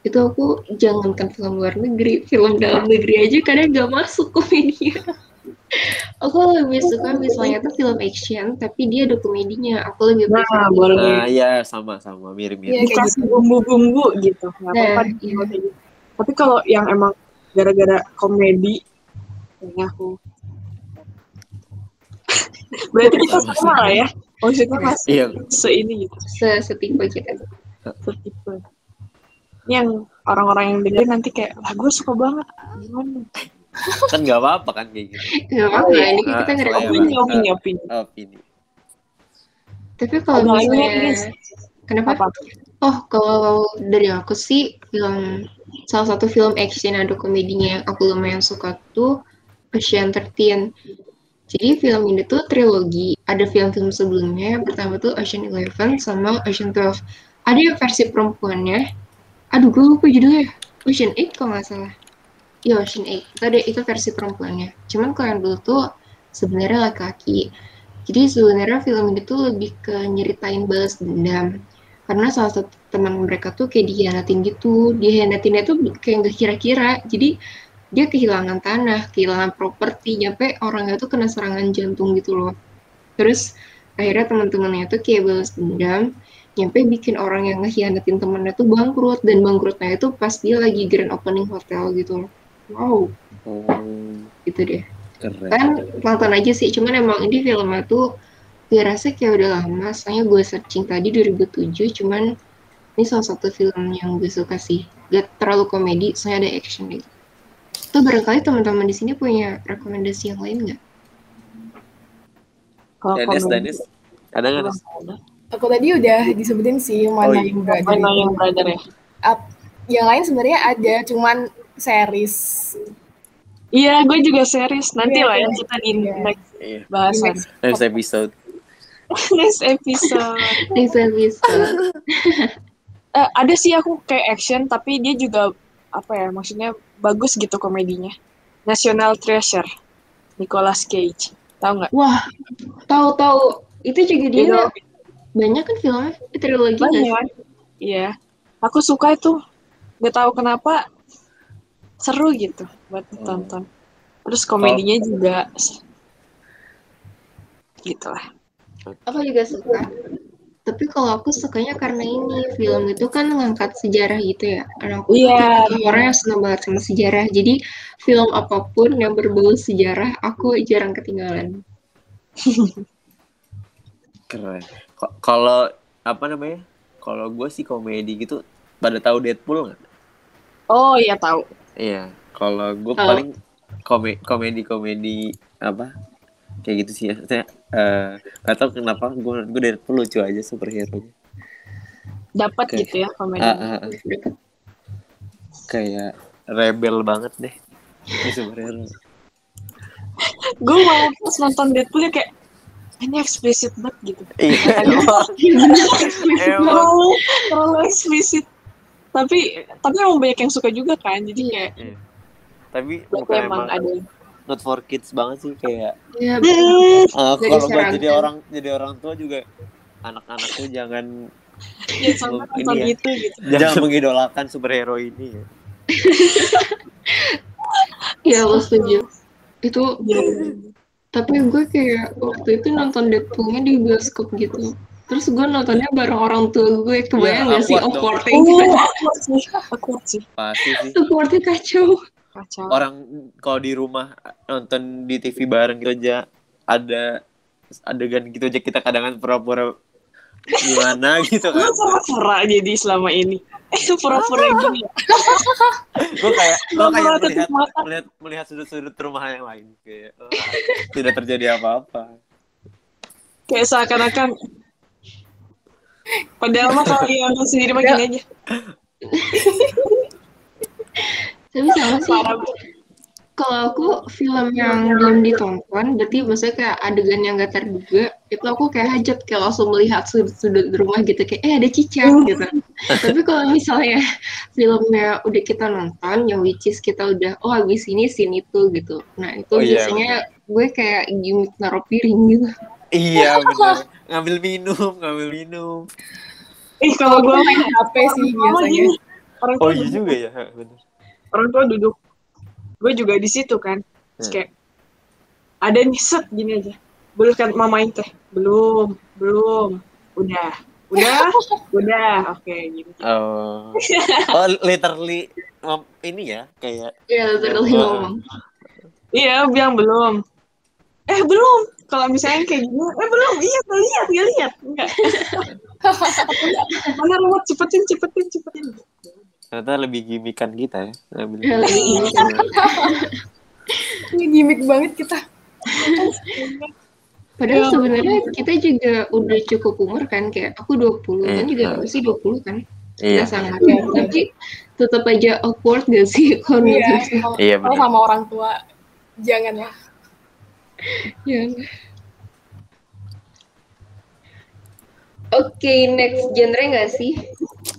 itu aku jangankan film luar negeri film dalam negeri aja kadang gak masuk komedinya aku lebih suka misalnya tuh film action tapi dia ada komedinya. Aku lebih Nah, prefer boleh. gitu. Nah, iya sama-sama Iya, mirip-mirip. kayak dikasih bumbu-bumbu gitu. Nah, apa-apa iya. gitu. tapi kalau yang emang gara-gara komedi kayaknya aku berarti kita sama lah ya? Maksudnya masih Iya. seini gitu. Se- setipe kita setipe yang orang-orang yang dengar nanti kayak lah gue suka banget. Gimana Kan nggak apa-apa kan kayak gitu. nggak apa-apa ini Ah, kita nggak ada opini opini opini Opini. tapi kalau misalnya kenapa apa Oh, kalau dari aku sih film salah satu film action ada komedinya yang aku lumayan suka tuh Ocean 13. Jadi film ini tuh trilogi. Ada film-film sebelumnya. Yang pertama tuh Ocean 11 sama Ocean 12. Ada yang versi perempuannya. Aduh, gue lupa judulnya. Ocean 8 kalau nggak salah. Iya, Ocean 8. Itu ada itu versi perempuannya. Cuman kalau yang dulu tuh sebenarnya laki-laki. Jadi sebenarnya film ini tuh lebih ke nyeritain balas dendam. Karena salah satu teman mereka tuh kayak dihianatin gitu. Dihianatinnya tuh kayak nggak kira-kira. Jadi dia kehilangan tanah kehilangan properti. Nyampe orangnya tuh kena serangan jantung gitu loh. Terus akhirnya teman-temannya tuh kayak balas dendam. Nyampe bikin orang yang ngehianatin temannya tuh bangkrut. Dan bangkrutnya itu pas dia lagi grand opening hotel gitu loh wow Oh, gitu deh keren. kan nonton aja sih cuman emang ini filmnya tuh gue rasa kayak udah lama soalnya gue searching tadi 2007 cuman ini salah satu film yang gue suka sih gak terlalu komedi soalnya ada action gitu tuh barangkali teman-teman di sini punya rekomendasi yang lain nggak kalau Dennis. Ada nggak? Aku tadi udah disebutin sih mana Oh, iya. yang brother. Mana yang brother ya Ap- yang lain sebenarnya ada, cuman series. iya gue juga series. Nanti Iya, lah ya iya. kita di Iya. next bahasan Next. Episode. next episode. Next episode. Eh, ada sih aku kayak action tapi dia juga apa ya maksudnya bagus gitu komedinya. National Treasure Nicolas Cage. Tahu nggak? Wah tahu-tahu itu juga dia Itu banyak kan filmnya? Trilogi banyak. Iya. Aku suka itu. Nggak tahu kenapa seru gitu buat ditonton terus komedinya juga gitu lah aku juga suka tapi kalau aku sukanya karena ini film itu kan ngangkat sejarah gitu ya dan aku Iya, tipe orang yang seneng banget sama sejarah jadi film apa pun yang berbau sejarah aku jarang ketinggalan Keren. Kalau apa namanya? Kalau gue sih komedi gitu. Pada tahu Deadpool nggak? oh iya tahu Iya. Kalau gue Tahu. paling kome- komedi-komedi apa? Kayak gitu sih ya. Saya eh, nggak tahu kenapa gue gue Deadpool lucu aja superhero nya. dapat Oke. gitu ya komedi ah, ah. Kayak rebel banget deh. Ini superhero. gue malah pas nonton Deadpool ya kayak ini eksplisit banget gitu Iya. terlalu eksplisit tapi tapi emang banyak yang suka juga kan jadi kayak Iya. Tapi bukan emang emang ada not for kids banget sih kayak ya Ah, Dari kalau buat saran jadi kan. orang jadi orang tua juga anak-anak tuh jangan ya sama Ini nonton ya. itu gitu jangan mengidolakan superhero ini ya. ya aku setuju itu Ya. tapi gue kayak waktu itu nonton Deadpoolnya di bioskop gitu terus gue nontonnya bareng orang tua gue kebayang Ya, gak sih awkwardnya Oh, awkward sih, awkward sih. Pasti sih. awkwardnya kacau Kacau. Orang kalau di rumah nonton di TV bareng gitu aja ada adegan gitu aja kita kadang pura-pura gimana gitu Lu kan pura-pura jadi selama ini. Eh, pura-pura gini. ya. gue kayak gue kayak melihat melihat melihat sudut-sudut rumah yang lain kayak oh, tidak terjadi apa-apa Kayak seakan-akan Padahal mah kalau yang nonton sendiri mah gini aja. Tapi sama sih, kalau aku film yang belum ditonton, berarti maksudnya kayak adegan yang gak terduga, itu aku kayak hajat kayak langsung melihat sudut-sudut rumah gitu, kayak eh ada cicak gitu. Tapi kalau misalnya filmnya udah kita nonton, yang which is kita udah, oh habis ini scene itu gitu. Nah itu Oh, iya, biasanya gue kayak gimmick naruh piring gitu. iya benar ngambil minum ngambil minum Ih, kalau gue main HP sih Mama biasanya. orang tua oh iya duduk, juga ya benar orang tua duduk. Gue juga di situ kan. Terus Hmm. kayak ada nih set gini aja. Belum kan mamain teh. Belum, belum. Udah. Udah, udah. Oke, gitu. oh oh literally um, ini ya kayak Ya literally Oh. ngomong. Iya, bilang belum. Eh, belum. Kalau misalnya kayak gini, eh belum. Iya, gak lihat, gak lihat. Enggak. Mana remote cepetin, cepetin, cepetin. ternyata lebih gimikan kita ya Ya, ini. Ini gimmick banget kita. Padahal Ya. sebenarnya kita juga udah cukup umur kan, kayak aku 20 kan juga masih 20 kan. iya ya. Tapi tetap aja awkward gak sih kalau Iya, Iya, sama orang tua jangan ya. Oke, next genre nggak sih?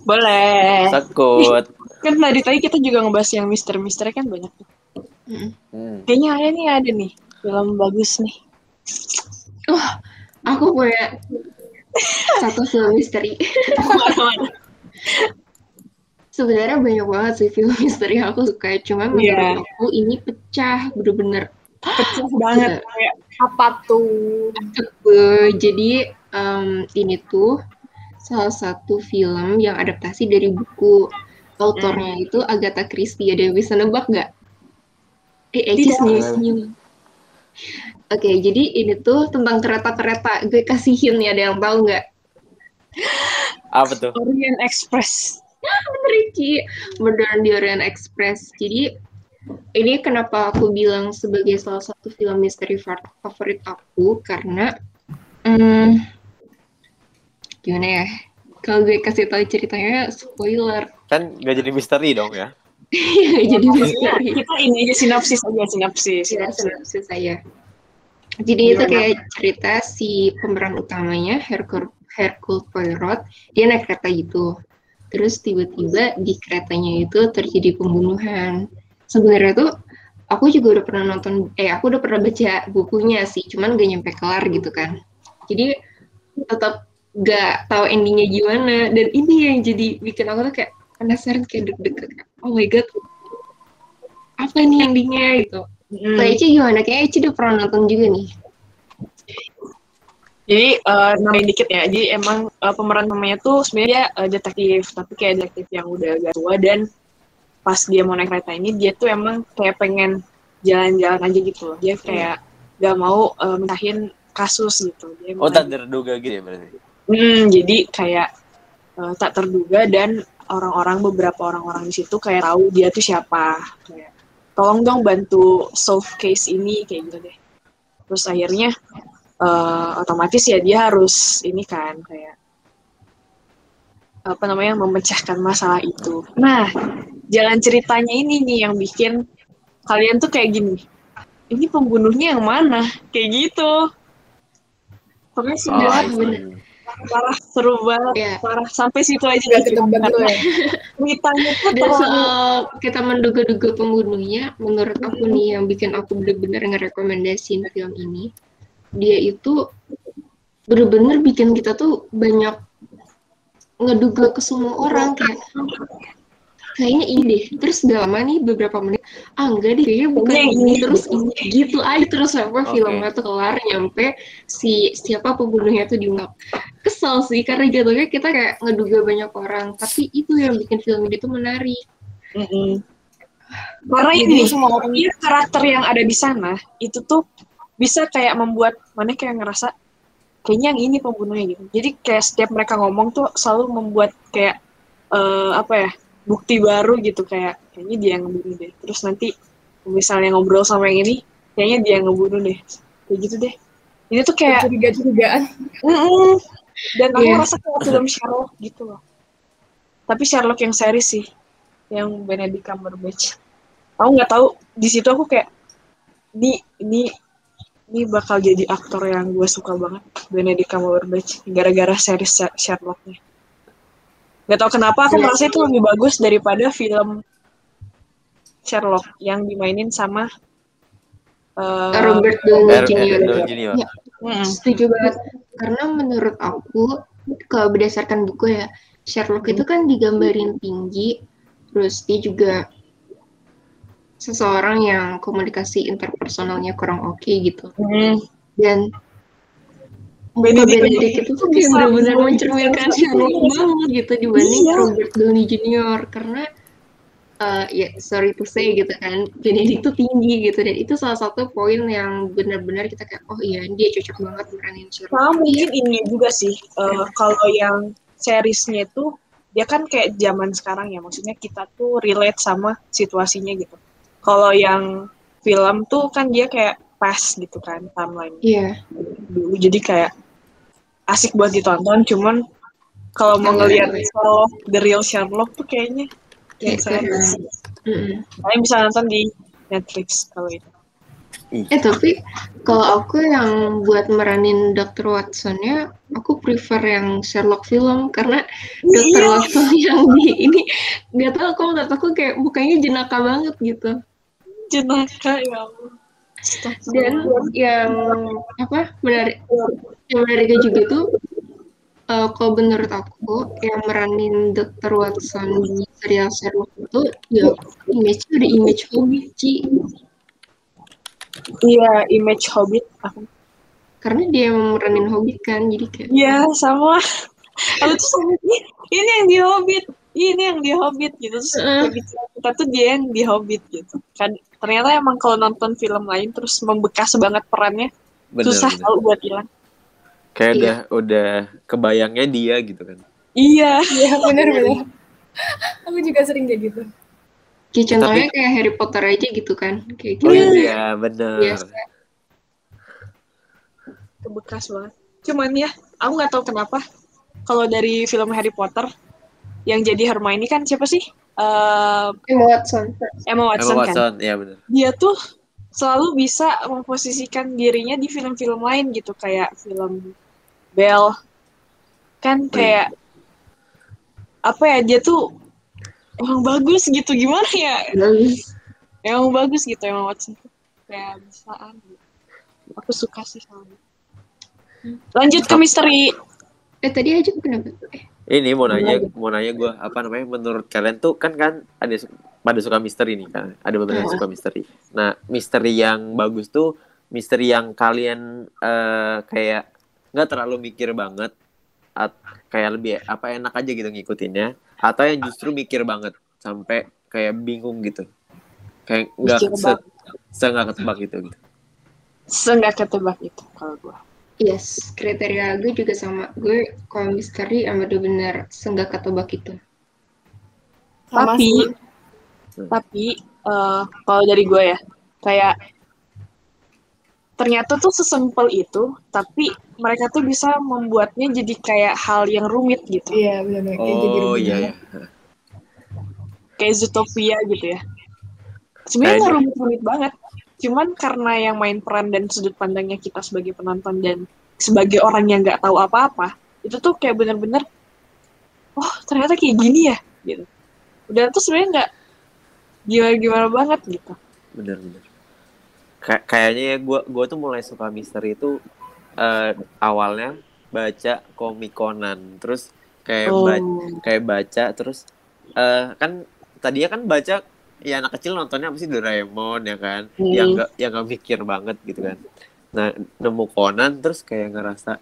Boleh. takut Kan dari tadi kita juga ngebahas yang misteri-misteri kan banyak tuh. Mm. hmm. Kayaknya ada nih, ada nih. Film bagus nih. Wah, aku punya satu film misteri. Sebenarnya banyak banget sih film misteri yang aku suka, cuma menurut Iya. aku ini pecah, bener-bener Pecah banget. Kayak, Apa tuh? Eh, jadi em, ini tuh salah satu film yang adaptasi dari buku. Autornya Hmm. itu Agatha Christie. Ada yang bisa nebak nggak? Eh, Eci Tidak. senyum-senyum. Oke, jadi ini tuh tentang kereta-kereta. Gue kasihin ya, ada yang tahu nggak? apa tuh Orient Express. Ricky, Modern di Orient Express. Jadi ini kenapa aku bilang sebagai salah satu film misteri fa- favorit aku karena hmm, gimana ya? Kalau gue kasih tahu ceritanya spoiler, kan gak jadi misteri dong ya jadi misteri. Kita ini aja sinopsis aja, sinopsis. Ya, sinopsis saya. Jadi itu kayak cerita si pemeran utamanya Hercule Hercule Poirot, dia naik kereta gitu. Terus tiba-tiba di keretanya itu terjadi pembunuhan. Sebenarnya tuh aku juga udah pernah nonton, eh aku udah pernah baca bukunya sih, cuman gak nyampe kelar gitu kan. Jadi tetap gak tahu endingnya gimana. Dan ini yang jadi bikin aku tuh kayak penasaran kayak deg-degan. Oh my god, apa nih endingnya gitu. Hmm. Kalau Eci gimana? Kayaknya Eci udah pernah nonton juga nih. Jadi eh, nambahin dikit ya. Jadi emang eh, pemeran namanya tuh sebenarnya dia eh, detektif, tapi kayak detektif yang udah agak tua dan pas dia mau naik kereta ini dia tuh emang kayak pengen jalan-jalan aja gitu loh. Dia kayak gak mau mentahin kasus gitu. Dia oh tak terduga gitu ya berarti Hmm, jadi kayak eh, tak terduga dan orang-orang beberapa orang-orang di situ kayak tahu dia tuh siapa. Kayak tolong dong bantu solve case ini kayak gitu deh. Terus akhirnya eh, otomatis ya dia harus ini kan kayak apa namanya memecahkan masalah itu. Nah, jalan ceritanya ini nih yang bikin kalian tuh kayak gini. Ini pembunuhnya yang mana? Kayak gitu. Pokoknya seru Oh, banget, I see. bener. parah seru banget Iya. parah sampai situ aja Udah gitu. ketebak tuh ya. ceritanya tuh Dan soal kita menduga-duga pembunuhnya, menurut aku nih yang bikin aku bener-bener ngerekomendasiin film ini, dia itu bener-bener bikin kita tuh banyak ngeduga ke semua orang kayak kayaknya ini deh terus gak lama nih beberapa menit ah enggak deh kayaknya bukan ini ini. terus ini gitu aja terus sampai Oke. filmnya tuh kelar nyampe si siapa pembunuhnya tuh diungkap kesel sih karena jatuhnya kita kayak ngeduga banyak orang tapi itu yang bikin film ini tuh menarik Mm-mm. karena Jadi ini semua orang karakter yang ada di sana itu tuh bisa kayak membuat mana kayak ngerasa kayaknya yang ini pembunuhnya gitu. Jadi kayak setiap mereka ngomong tuh selalu membuat kayak eh, apa ya bukti baru gitu. Kayak kayaknya dia yang ngebunuh deh. Terus nanti misalnya ngobrol sama yang ini kayaknya dia yang ngebunuh deh. Kayak gitu deh. Ini tuh kayak Curiga-curigaan. Mm-mm. dan aku Iya. rasa kayak film Sherlock gitu loh. Tapi Sherlock yang series sih. Yang Benedict Cumberbatch. Aku nggak tahu di situ aku kayak ini ini ini bakal jadi aktor yang gue suka banget Benedict Cumberbatch gara-gara series Sher- Sherlocknya nggak tahu kenapa aku Iya. merasa itu lebih bagus daripada film Sherlock yang dimainin sama eh, Robert Downey Jr. Ya, setuju banget. Karena menurut aku, kalau berdasarkan buku ya, Sherlock itu kan digambarin tinggi, terus dia juga seseorang yang komunikasi interpersonalnya kurang oke gitu. mm. Dan Benedict Benedict itu tuh kayak benar-benar mencerminkan Sherlock bisa. banget gitu dibanding Iya. Robert Downey Jr. Karena eh, ya sorry to say gitu kan Benedict tuh tinggi gitu dan itu salah satu poin yang benar-benar kita kayak oh iya dia cocok banget meranin Sherlock. Nah, mungkin ini juga sih, eh, kalau yang seriesnya itu, dia kan kayak zaman sekarang ya, maksudnya kita tuh relate sama situasinya gitu. Kalau yang film tuh kan dia kayak pas gitu kan, timeline Iya. dulu, jadi kayak asik buat ditonton, cuman kalau mau Iya. ngeliat Sherlock, the real Sherlock tuh kayaknya yang Kayak series. Mm-mm. Kalian bisa nonton di Netflix kalau itu. Eh tapi kalau aku yang buat meranin Dr. Watson-nya, aku prefer yang Sherlock film karena Dr. Iya. Watson yang di ini nggak tahu kok menurut aku kayak mukanya jenaka banget gitu. Jenaka ya Allah. Dan yang apa menarik yang menariknya juga tuh eh, kalau menurut aku yang meranin Dr. Watson di serial Sherlock itu ya image-nya udah image hobbit Ci. Iya, image Hobbit. Aku karena dia yang meranin hobbit kan jadi kayak Iya sama. Aku tuh sama ini, yang di Hobbit, ini yang di Hobbit gitu. Terus begitu kita tuh dia yang di Hobbit gitu. Kan ternyata emang kalau nonton film lain terus membekas banget perannya Bener, susah bener. kalau buat hilang. Kayak Iya. udah udah kebayangnya dia gitu kan. Iya. Iya, benar-benar. Aku juga sering kayak gitu. Kayak contohnya kayak Harry Potter aja gitu kan. Kayak Oh gitu. iya, bener. Biasa. Kebekas banget. Cuman ya, aku nggak tahu kenapa kalau dari film Harry Potter yang jadi Hermione kan siapa sih? Eh, Emma Watson. Emma Watson, Emma kan. Watson, iya bener. dia tuh selalu bisa memposisikan dirinya di film-film lain gitu kayak film Belle kan kayak apa ya dia tuh emang bagus gitu gimana ya Bagus. emang bagus gitu emang Watson tuh kayak bisaan gitu. aku suka sih sama dia. lanjut ke misteri Eh tadi aja kenapa? Eh, Ini mau nanya, mau nanya gue apa namanya? Menurut kalian tuh kan kan ada pada suka misteri nih kan? Ada beberapa yang Iya. suka misteri. Nah, misteri yang bagus tuh misteri yang kalian eh, kayak nggak terlalu mikir banget, at, kayak lebih apa enak aja gitu ngikutinnya, atau yang justru mikir banget sampai kayak bingung gitu, kayak nggak se, se nggak ketebak gitu. gitu. seenggak ketebak itu kalau gua yes, kriteria gue juga sama. Gue kalau misteri emang bener-bener senggak ketebak itu. Sama Tapi- sih. tapi eh, kalau dari gue ya kayak ternyata tuh sesimpel itu tapi mereka tuh bisa membuatnya jadi kayak hal yang rumit gitu Iya, benar-benar. Kayak jadi Oh iya banget. ya. kayak Zootopia gitu ya sebenarnya nggak rumit-rumit banget cuman karena yang main peran dan sudut pandangnya kita sebagai penonton dan sebagai orang yang nggak tahu apa-apa itu tuh kayak bener-bener oh ternyata kayak gini ya gitu. Udah tuh sebenarnya nggak gimana-gimana banget gitu. Bener-bener Kay- kayaknya ya gue gue tuh mulai suka misteri itu eh, awalnya baca komik Conan terus kayak Oh. ba- kayak baca terus eh, kan tadinya kan baca ya anak kecil nontonnya apa sih Doraemon ya kan Hmm. yang gak yang gak mikir banget gitu kan nah nemu Conan terus kayak ngerasa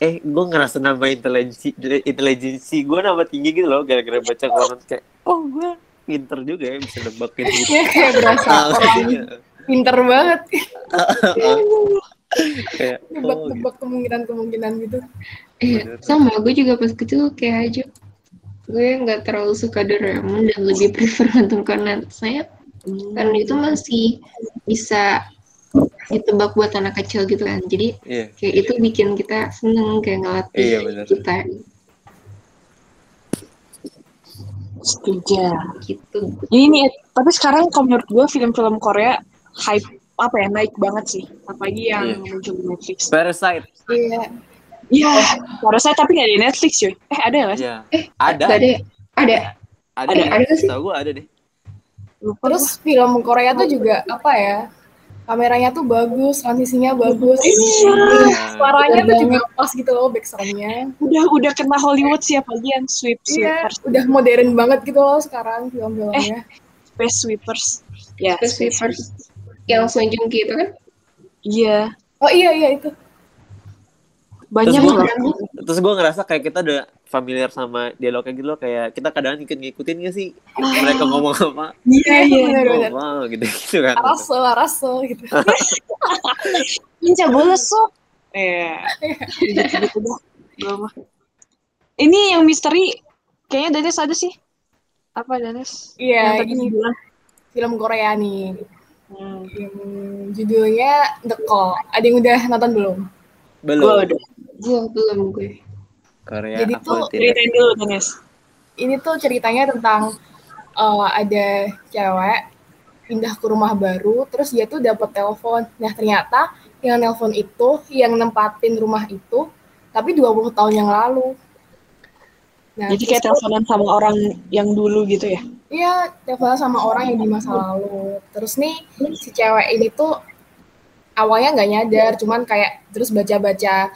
eh gue ngerasa nambah intelijensi intelijensi gue nambah tinggi gitu loh gara-gara baca Conan kayak oh gue pinter juga ya bisa nebakin gitu Iya, kayak berasa orang pinter banget. kayak oh, gitu. Kemungkinan-kemungkinan gitu. Iya, sama gue juga pas kecil kayak aja. Gue nggak terlalu suka Doraemon dan lebih prefer nonton Conan. Saya karena itu masih bisa ditebak buat anak kecil gitu kan. Jadi iya kayak itu bikin kita seneng kayak ngelatih Iya, benar. kita Setuju. gitu. Ini nih, tapi sekarang kalau menurut gue film-film Korea hype apa ya naik banget sih. Apalagi yang Iya. muncul Netflix. Parasite Iya. Iya, saya tapi nggak di Netflix cuy. Eh ada nggak sih? ya Eh, ada ada, ya? ada. ada ada- ada nggak sih? Tahu gue ada deh Lupa Terus film Korea tuh juga apa ya? Kameranya tuh bagus, transisinya bagus. Iya. Suaranya tuh juga pas gitu loh backsoundnya. udah udah kena Hollywood siapa lagi yang sweep Iya, sweepers, udah modern banget gitu loh sekarang film-filmnya. space sweepers. Ya, Space Sweepers. Yang Song Joong Ki itu kan? Iya, Oh iya iya itu. Banyak Terus loh. gua- terus gue ngerasa kayak kita udah familiar sama dialognya gitu loh kayak kita kadang ikut ngikutin gak sih mereka ngomong apa Iya, iya. bener-bener. oh, wow gitu gitu kan Araso, araso gitu. Bolos sok. Eh. Gua mah. Ini yang misteri kayaknya Danes ada sih. Apa Danes? Iya, tadi ini bilang. film Korea nih. Hmm. Yang judulnya The Call. Ada yang udah nonton belum? belum Gua udah. Gue belum gue. Korea Jadi aku tuh Ceritain dulu Danes. Ini tuh ceritanya tentang eh, ada cewek pindah ke rumah baru, terus dia tuh dapat telepon. Nah ternyata yang nelpon itu, yang nempatin rumah itu, tapi 20 tahun yang lalu. Nah, Jadi kayak teleponan sama orang yang dulu gitu ya. Iya, teleponan sama orang yang di masa lalu. Terus nih, si cewek ini tuh awalnya nggak nyadar, cuman kayak terus baca-baca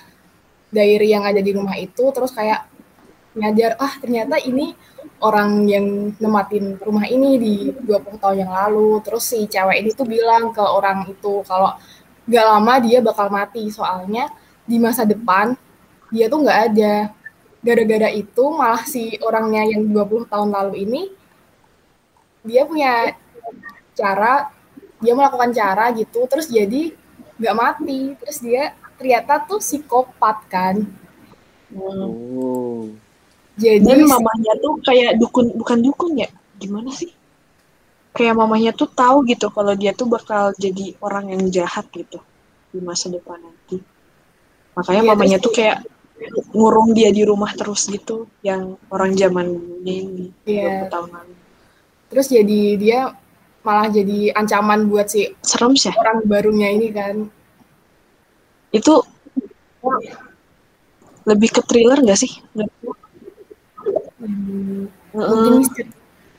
diary yang ada di rumah itu, terus kayak nyadar, ah ternyata ini orang yang nematin rumah ini di 20 tahun yang lalu. Terus si cewek ini tuh bilang ke orang itu kalau nggak lama dia bakal mati, soalnya di masa depan dia tuh nggak ada. Gara-gara itu malah si orangnya yang 20 tahun lalu ini dia punya cara dia melakukan cara gitu terus jadi nggak mati terus dia ternyata tuh psikopat kan oh jadi Dan mamanya tuh kayak dukun, bukan dukun ya? Gimana sih? Kayak mamanya tuh tahu gitu kalau dia tuh bakal jadi orang yang jahat gitu di masa depan nanti. Makanya Iya, mamanya tuh kayak ngurung dia di rumah terus gitu, yang orang zaman ini Iya. 20 tahun lalu. terus jadi dia malah jadi ancaman buat si Serem sih. orang barunya ini kan Itu lebih ke thriller gak sih? Hmm, Heeh. mungkin misteri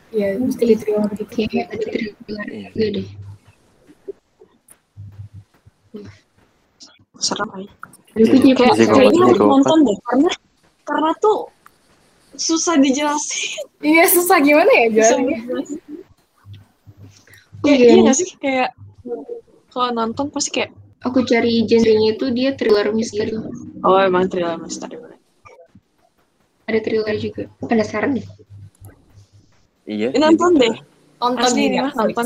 ya misteri thriller gitu Kayak ada thriller Iya. juga deh. serem gue jadi Kayak kayaknya harus nonton deh karena karena tuh susah dijelasin. iya susah gimana ya dijelasin. Kayak Iya. iya gak sih kayak kalau nonton pasti kayak aku cari genrenya itu dia thriller misteri. oh emang thriller misteri. Ada thriller juga. Penasaran deh. iya Ini nonton deh. nonton Asli ini mah nonton.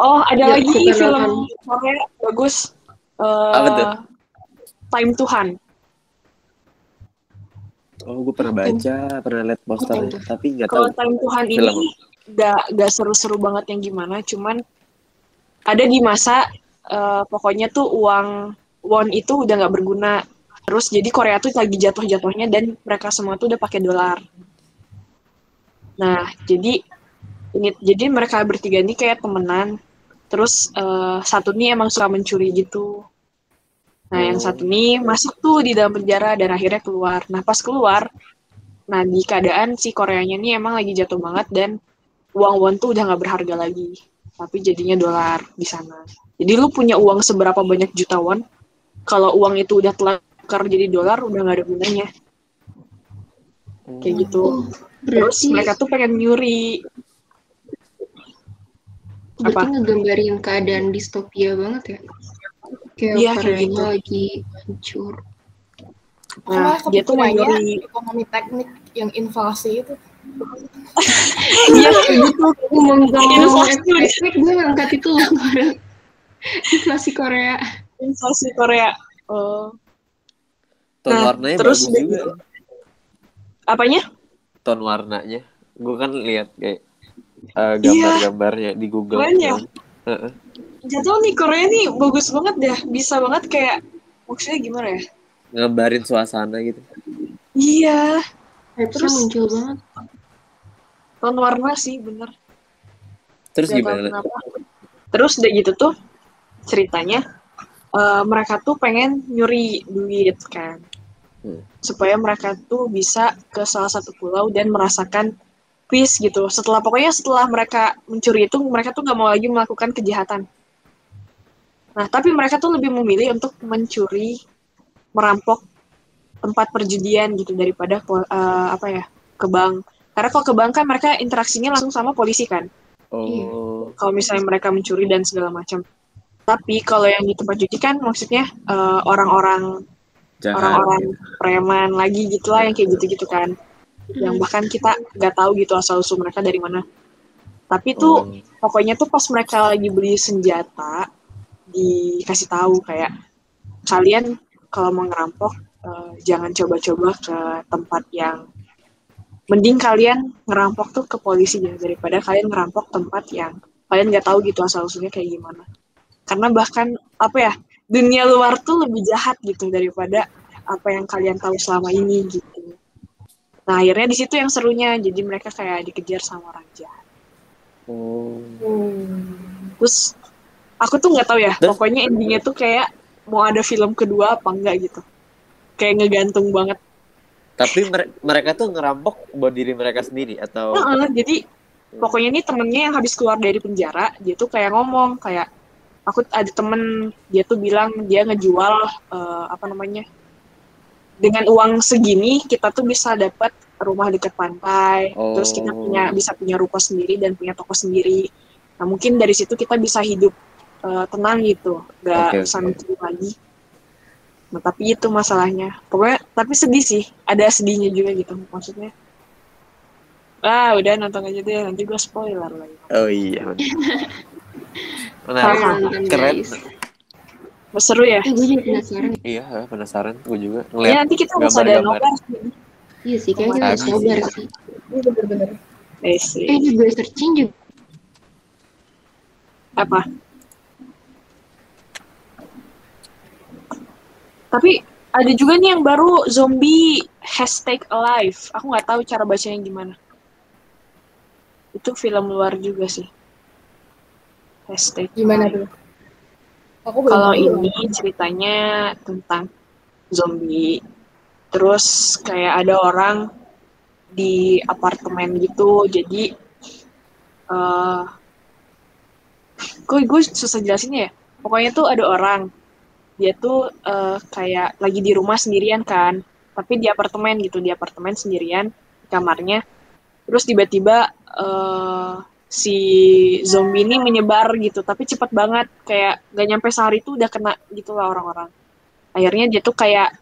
Oh ada Ya, lagi film. Korea bagus. Eh, Apa tuh? Time Tuhan. oh gue pernah baca pernah liat posternya Betul. tapi nggak tahu Kalau Time Tuhan Film. ini gak, gak seru-seru banget yang gimana, cuman ada di masa eh, pokoknya tuh uang won itu udah nggak berguna. Terus jadi Korea tuh lagi jatuh-jatuhnya dan mereka semua tuh udah pakai dolar. Nah, jadi ini jadi mereka bertiga ini kayak temenan. Terus eh, satu nih emang suka mencuri gitu. Nah, yang satu nih masuk tuh di dalam penjara dan akhirnya keluar. Nah, pas keluar, nah di keadaan si Koreanya ini emang lagi jatuh banget dan uang won tuh udah nggak berharga lagi. Tapi jadinya dolar di sana. Jadi lu punya uang seberapa banyak juta won, kalau uang itu udah tukar jadi dolar udah nggak ada gunanya. Kayak gitu. Oh, Terus berarti mereka tuh pengen nyuri. berarti apa? ngegambarin keadaan distopia banget ya. Kayak Iya, kayak gitu. lagi hancur. Nah, dia tuh mau nyuri. ekonomi teknik yang inflasi itu Iya kayak gitu. Ngomong-ngomong efek, gue ngangkat itu loh. Inflasi Korea. Sensasi Korea. Oh. Tone Nah, warnanya terus bagus juga. gitu. Apanya? Tone warnanya. Gue kan lihat kayak eh, Iya. gambar-gambarnya di Google. Ya? Heeh. Jatuh nih Korea nih bagus banget dah. Bisa banget kayak maksudnya gimana ya? Ngebarin suasana gitu. Iya, Terus- muncul banget. tone warna sih bener. Terus Gak gimana? kenapa. Terus udah gitu tuh ceritanya eh, mereka tuh pengen nyuri duit kan. Hmm. Supaya mereka tuh bisa ke salah satu pulau dan merasakan peace gitu. Setelah pokoknya setelah mereka mencuri itu mereka tuh nggak mau lagi melakukan kejahatan. Nah, tapi mereka tuh lebih memilih untuk mencuri, merampok tempat perjudian gitu daripada eh, apa ya ke bank. Karena kalau ke bank kan mereka interaksinya langsung sama polisi kan Oh. kalau misalnya mereka mencuri dan segala macam. Tapi kalau yang di tempat cuci kan maksudnya eh, orang-orang Jahat. orang-orang preman lagi gitulah yang kayak gitu-gitu kan. Yang Hmm. bahkan kita nggak tahu gitu asal usul mereka dari mana. Tapi tuh Oh. pokoknya tuh pas mereka lagi beli senjata dikasih tahu kayak kalian kalau mau ngerampok eh, jangan coba-coba ke tempat yang mending kalian ngerampok tuh ke polisi ya daripada kalian ngerampok tempat yang kalian nggak tahu gitu asal usulnya kayak gimana karena bahkan apa ya dunia luar tuh lebih jahat gitu daripada apa yang kalian tahu selama ini gitu nah akhirnya di situ yang serunya jadi mereka kayak dikejar sama orang jahat Oh. terus aku tuh nggak tahu ya Terus? pokoknya endingnya tuh kayak mau ada film kedua apa enggak gitu kayak ngegantung banget Tapi mere- mereka tuh ngerampok buat diri mereka sendiri atau Heeh, jadi pokoknya ini temennya yang habis keluar dari penjara dia tuh kayak ngomong kayak aku ada temen dia tuh bilang dia ngejual eh, apa namanya dengan uang segini kita tuh bisa dapat rumah dekat pantai Oh. terus kita punya bisa punya ruko sendiri dan punya toko sendiri nah mungkin dari situ kita bisa hidup eh, tenang gitu nggak usah oke. mikir lagi nah tapi itu masalahnya pokoknya tapi sedih sih ada sedihnya juga gitu maksudnya ah udah nonton aja deh nanti gue spoiler lagi Oh iya. Menarik. Keren. guys. seru ya Eh, gue jadi penasaran. Iya, penasaran gue juga ya ngeliat nanti kita harus ada nobar Iya sih, kayaknya kita harus Habis. sabar sih. Ini bener-bener. Eh, sih. Eh, gue searching juga. apa tapi ada juga nih yang baru zombie hashtag alive aku nggak tahu cara bacanya gimana itu film luar juga sih hashtag Gimana tuh? Aku Kalau ini ceritanya tentang zombie, terus kayak ada orang di apartemen gitu, jadi eh gue gue susah jelasinnya ya. Pokoknya tuh ada orang, dia tuh eh, kayak lagi di rumah sendirian kan, tapi di apartemen gitu, di apartemen sendirian di kamarnya. Terus tiba-tiba eh, si zombie ini menyebar gitu tapi cepat banget kayak gak nyampe sehari tuh udah kena gitu lah orang-orang. Akhirnya dia tuh kayak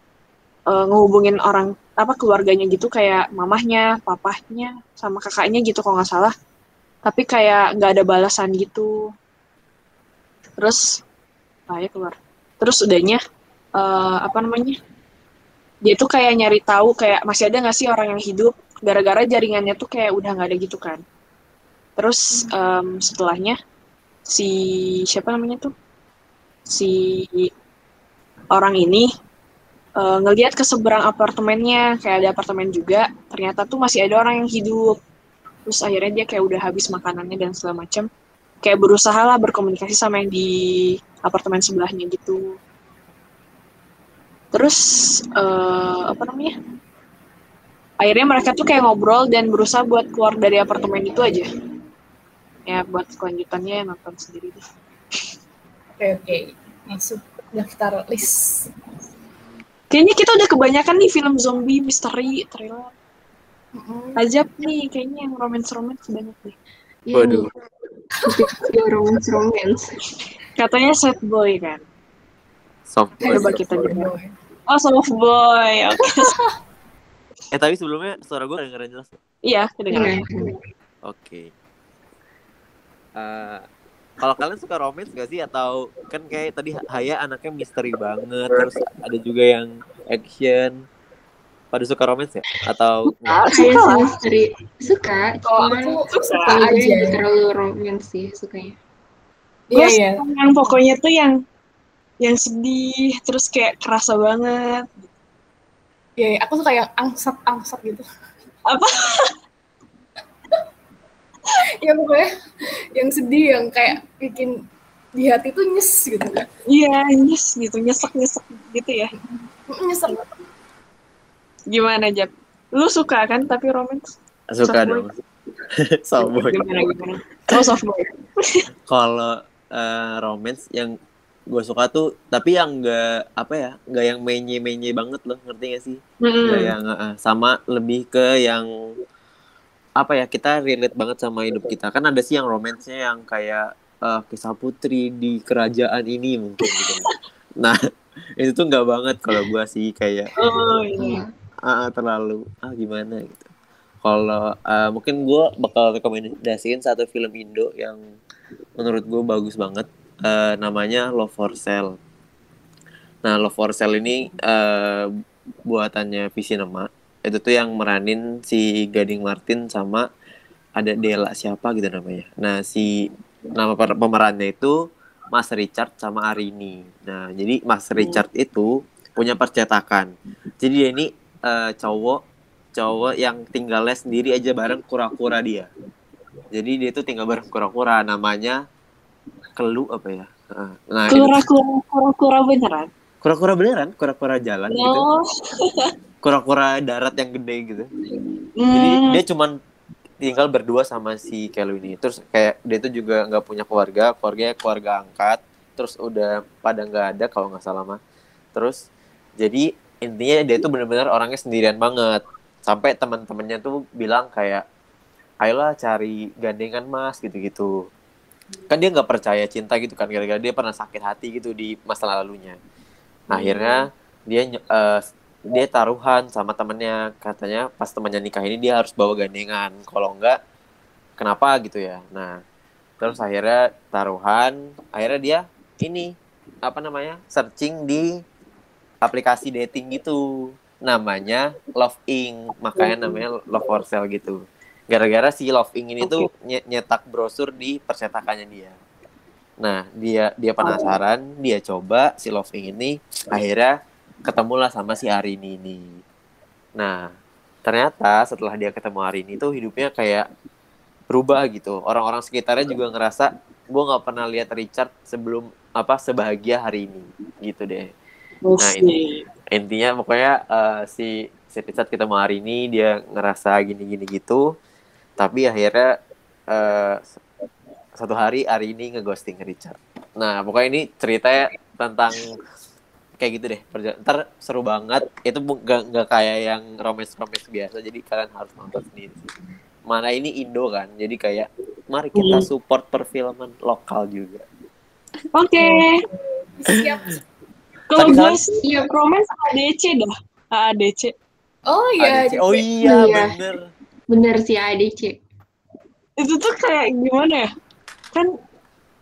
eh, ngehubungin orang apa keluarganya gitu kayak mamahnya papahnya sama kakaknya gitu kalau nggak salah. Tapi kayak nggak ada balasan gitu. Terus ah ya keluar. Terus udahnya eh, apa namanya dia tuh kayak nyari tahu kayak masih ada nggak sih orang yang hidup? Gara-gara jaringannya tuh kayak udah nggak ada gitu kan Terus em, setelahnya si siapa namanya tuh? Si orang ini eh, ngelihat ke seberang apartemennya kayak ada apartemen juga. Ternyata tuh masih ada orang yang hidup. Terus akhirnya dia kayak udah habis makanannya dan segala macam kayak berusaha lah berkomunikasi sama yang di apartemen sebelahnya gitu. Terus eh, apa namanya? Akhirnya mereka tuh kayak ngobrol dan berusaha buat keluar dari apartemen itu aja ya buat kelanjutannya nonton sendiri deh. Oke, oke. Masuk daftar list. Kayaknya kita udah kebanyakan nih film zombie, misteri, thriller. Mm-mm. Ajab nih kayaknya yang romance-romance banyak. Iya, Waduh. Iya, romance romance. Katanya sad boy kan. Soft Coba voice. kita dengar. Oh, soft boy. Oke. Eh tapi sebelumnya suara gue dengeran jelas. iya, kedengaran. Iya. Oke. Eh, kalau kalian suka romance gak sih atau kan kayak tadi Haya anaknya misteri banget terus ada juga yang action pada suka romance ya atau suka sih misteri suka, Kalau aku suka aja. terlalu romance sih sukanya. Iya, iya. suka yang pokoknya tuh yang yang sedih terus kayak kerasa banget. Iya, iya. aku suka yang angsat-angsat gitu. Apa? ya pokoknya yang sedih yang kayak bikin di hati tuh nyes gitu kan. Iya, nyes gitu, nyesek-nyesek gitu ya. Nyesek. Gimana, Jap? Lu suka kan tapi romance? suka dong Softboy. Gimana, gimana? Oh, kalau eh, romance yang gue suka tuh tapi yang enggak apa ya enggak yang menye menye banget loh ngerti gak sih Mm-mm. Nggak yang eh, eh, sama lebih ke yang apa ya kita relate banget sama hidup kita. Kan ada sih yang romansnya yang kayak eh, kisah putri di kerajaan ini mungkin gitu. Nah itu tuh nggak banget kalau gue sih kayak Oh, iya. ah, terlalu ah gimana gitu. Kalau eh, mungkin gue bakal rekomendasiin satu film Indo yang menurut gue bagus banget Eh, namanya Love for Sale. Nah Love for Sale ini eh, buatannya Visinema itu tuh yang meranin si Gading Martin sama ada Dela siapa gitu namanya nah si nama pemerannya itu Mas Richard sama Arini nah jadi Mas Richard itu punya percetakan jadi dia ini eh, cowok cowok yang tinggalnya sendiri aja bareng kura-kura dia. Jadi dia tuh tinggal bareng kura-kura namanya Kelu apa ya? Nah, Kura-kura kura-kura beneran. kura-kura beneran, kura-kura jalan gitu. Kura-kura darat yang gede gitu. Jadi Hmm. dia cuman tinggal berdua sama si Kelu ini. Terus kayak dia tuh juga nggak punya keluarga, keluarganya keluarga angkat. Terus udah pada nggak ada kalau nggak salah mah. Terus jadi intinya dia tuh bener-bener orangnya sendirian banget. Sampai teman-temannya tuh bilang kayak, ayolah cari gandengan mas gitu-gitu. Kan dia nggak percaya cinta gitu kan, gara-gara dia pernah sakit hati gitu di masa lalunya. Akhirnya dia eh, dia taruhan sama temennya. Katanya pas temannya nikah ini dia harus bawa gandengan. Kalau enggak kenapa gitu ya? Nah terus akhirnya taruhan. Akhirnya dia ini apa namanya searching di aplikasi dating gitu. Namanya Love Inc. Makanya namanya Love for Sale gitu. Gara-gara si Love Inc ini tuh nye- nyetak brosur di percetakannya dia. Nah dia dia penasaran. Dia coba si Love Inc ini. Akhirnya ketemulah sama si Arini ini. Nah, ternyata setelah dia ketemu Arini tuh hidupnya kayak berubah gitu. Orang-orang sekitarnya juga ngerasa gue nggak pernah lihat Richard sebelum apa sebahagia hari ini gitu deh. Nah, ini intinya pokoknya eh, si si Richard ketemu Arini dia ngerasa gini-gini gitu. Tapi akhirnya eh, satu hari Arini ngeghosting Richard. Nah, pokoknya ini ceritanya tentang kayak gitu deh perja- ntar seru banget itu nggak nggak kayak yang romance romance biasa jadi kalian harus nonton sendiri mana ini Indo kan jadi kayak mari kita Hmm. support perfilman lokal juga Oke. Siap. Kalau gue romance ADC dah. ADC. Oh iya. ADC. oh iya Iya. bener Bener sih ADC. Itu tuh kayak gimana ya? Kan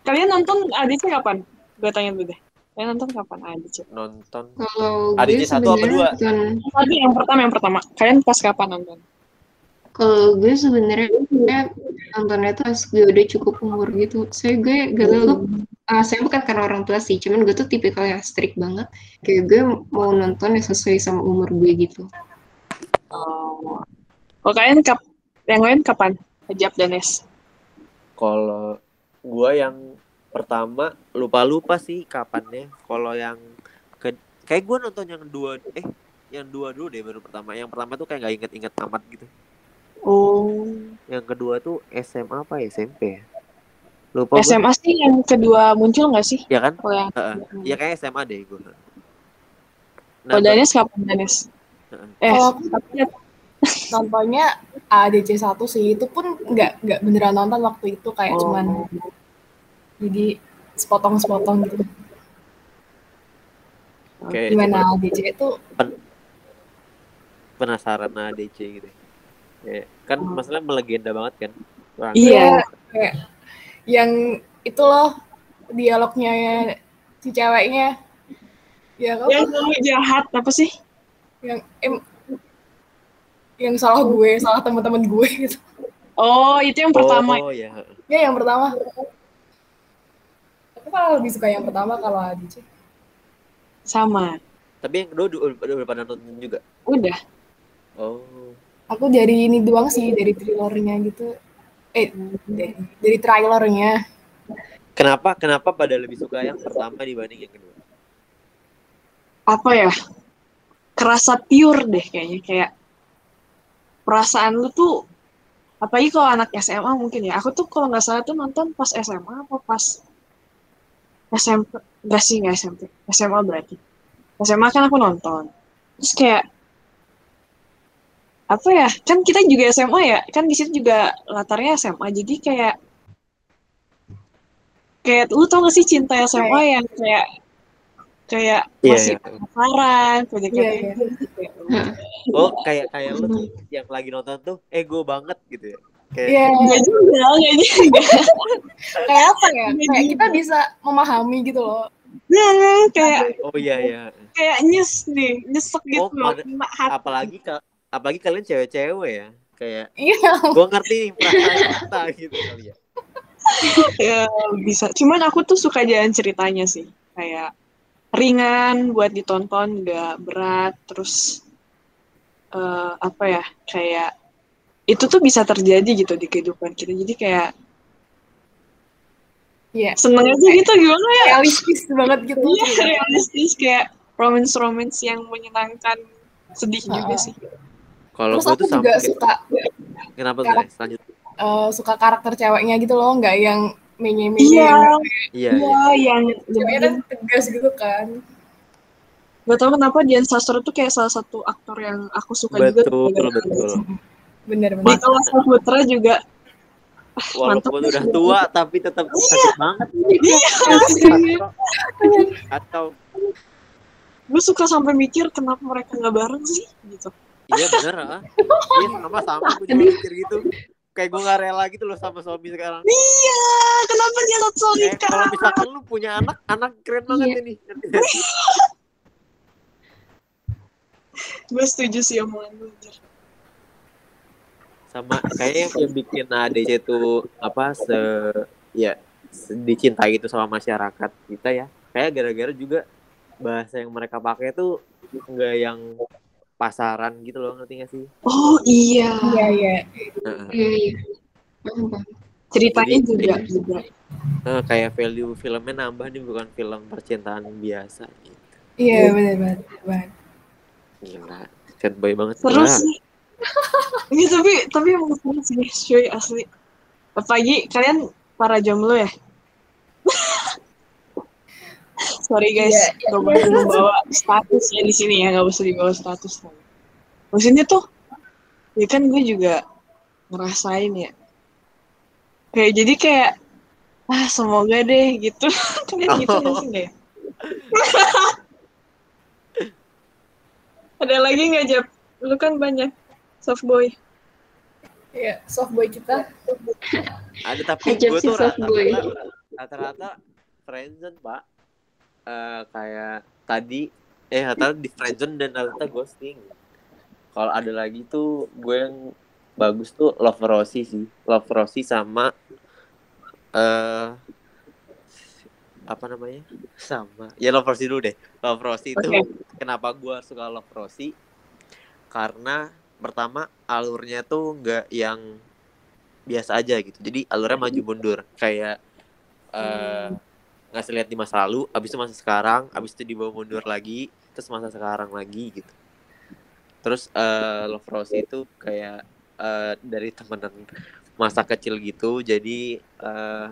kalian nonton ADC kapan? Gue tanya dulu deh. Kalian nonton kapan ADC? nonton Kalau gue satu apa sebenarnya dua? Tadi yang pertama yang pertama. Kalian pas kapan nonton? Kalau gue sebenarnya nontonnya tuh pas gue udah cukup umur gitu. Saya gue gak tau tuh, ah, saya bukan karena orang tua sih, cuman gue tuh tipikal yang strict banget. Kayak gue mau nonton yang sesuai sama umur gue gitu. Oh. Kalau kalian kap yang lain kapan? Ajab dan Es. kalau gua yang pertama lupa-lupa sih kapannya kalau yang ke kayak gua nonton yang dua eh yang dua dulu deh baru pertama yang pertama tuh kayak nggak inget-inget amat gitu Oh. yang kedua tuh SMA apa ya? SMP ya lupa gua. SMA sih yang kedua muncul nggak sih? ya kan Kalau yang Heeh. ya kayak SMA deh gue Kalau Danes kapan Danes? Heeh. Eh, aku nontonnya ADC 1 sih. Itu pun nggak nggak beneran nonton waktu itu kayak Oh. cuman jadi sepotong-sepotong gitu. oke Gimana ADC itu penasaran ADC gitu Kayak, kan masalah melegenda banget kan Orang- Iya. kayak yang itu loh dialognya si ceweknya ya kan Yang cowok jahat apa sih? yang em, yang salah gue salah teman-teman gue gitu Oh, itu yang pertama. Oh ya. ya yang pertama aku malah lebih suka yang pertama kalau Adi Sama. Tapi yang kedua udah, udah, udah pada nonton juga. Udah. Oh. aku dari ini doang sih dari trailernya gitu eh dari, dari trailernya Kenapa kenapa pada lebih suka yang pertama dibanding yang kedua? Apa ya? Kerasa pure deh kayaknya. Kayak perasaan lu tuh apalagi kalau anak SMA mungkin ya. Aku tuh kalau nggak salah tuh nonton pas SMA apa pas SMP. Enggak sih, nggak SMP. SMA berarti. SMA kan aku nonton. Terus kayak apa ya? Kan kita juga SMA ya. Kan di situ juga latarnya SMA. Jadi kayak kayak lu tau gak sih cinta SMA yang kayak kayak Iya, masih iya. penasaran, kayak Iya, iya. Oh, kayak kayak lu tuh yang lagi nonton tuh ego banget gitu ya. Kayak Iya, Enggak juga, enggak juga. kayak apa ya? Kayak kita bisa memahami gitu loh. Nah, kayak oh iya iya. kayak nyes nih, nyesek gitu Oh, loh. kena hati. Apalagi ka- apalagi kalian cewek-cewek ya. Kayak Iya, gua ngerti nih perasaan kita gitu kali ya. Ya, bisa. Cuman aku tuh suka jalan ceritanya sih. Kayak ringan buat ditonton, nggak berat. Terus eh, apa ya? Kayak itu tuh bisa terjadi gitu di kehidupan kita. Jadi kayak iya. seneng aja gitu gimana ya? Realistis banget gitu. Iya, realistis kayak romance-romance yang menyenangkan, sedih juga Ah. sih. Kalau Terus aku tuh juga sampai suka kenapa tuh? Lanjut. eh, suka karakter ceweknya gitu loh, nggak yang menye-menye. Iya, yang Iya, iya. iya, yang Ceweknya kan tegas gitu kan. Gak tau kenapa Dian Sastro tuh kayak salah satu aktor yang aku suka juga. Betul, gara-gara betul. Dia. Bener Di bener. kelas Putra juga. mantep. Walaupun udah tua tapi tetap sakit banget. Iya, Atau, atau gue suka sampai mikir kenapa mereka nggak bareng sih gitu. iya bener ah. Iya sama sama gue juga mikir gitu. Kayak gue gak rela gitu loh sama suami sekarang. Iya, kenapa dia satu Kayak nikah? kalau misalkan lu punya anak, anak keren banget Iya. ini. Gue setuju sih omongan lu. Sama kayaknya yang bikin ADC itu apa se ya se- dicintai itu sama masyarakat kita ya kayak gara-gara juga bahasa yang mereka pakai tuh enggak yang pasaran gitu loh ngerti gak sih Oh iya, Iya iya. Heeh. Iya, iya. Ceritanya Jadi- juga juga. Nah, kayak value filmnya nambah nih bukan film percintaan biasa gitu Iya bener banget. gila boy banget Wah, sih. Ini tapi tapi emang sih, cuy asli. Apalagi kalian para jomblo ya. Sorry guys, Iya, nggak boleh membawa status ya di sini ya, nggak usah dibawa status. Maksudnya tuh, ya kan gue juga ngerasain ya. Kayak jadi kayak, ah semoga deh gitu. Kalian gitu nggak sih ya? Ada lagi nggak Jap? Lu kan banyak soft boy. Iya, soft boy kita. ada tapi gue tuh rata-rata rata-rata friendzone pak. Eh, kayak tadi eh rata di friendzone dan rata ghosting. Kalau ada lagi tuh gue yang bagus tuh love Rosie sih. Love Rosie sama eh apa namanya? Sama. Ya love Rosie dulu deh. Love Rosie itu Oke. kenapa gue suka love Rosie? Karena pertama alurnya tuh nggak yang biasa aja gitu. Jadi alurnya maju mundur. Kayak eh ngasih lihat di masa lalu abis itu masa sekarang abis itu dibawa mundur lagi terus masa sekarang lagi gitu. Terus eh Love Rosie itu kayak eh, dari temenan masa kecil gitu jadi eh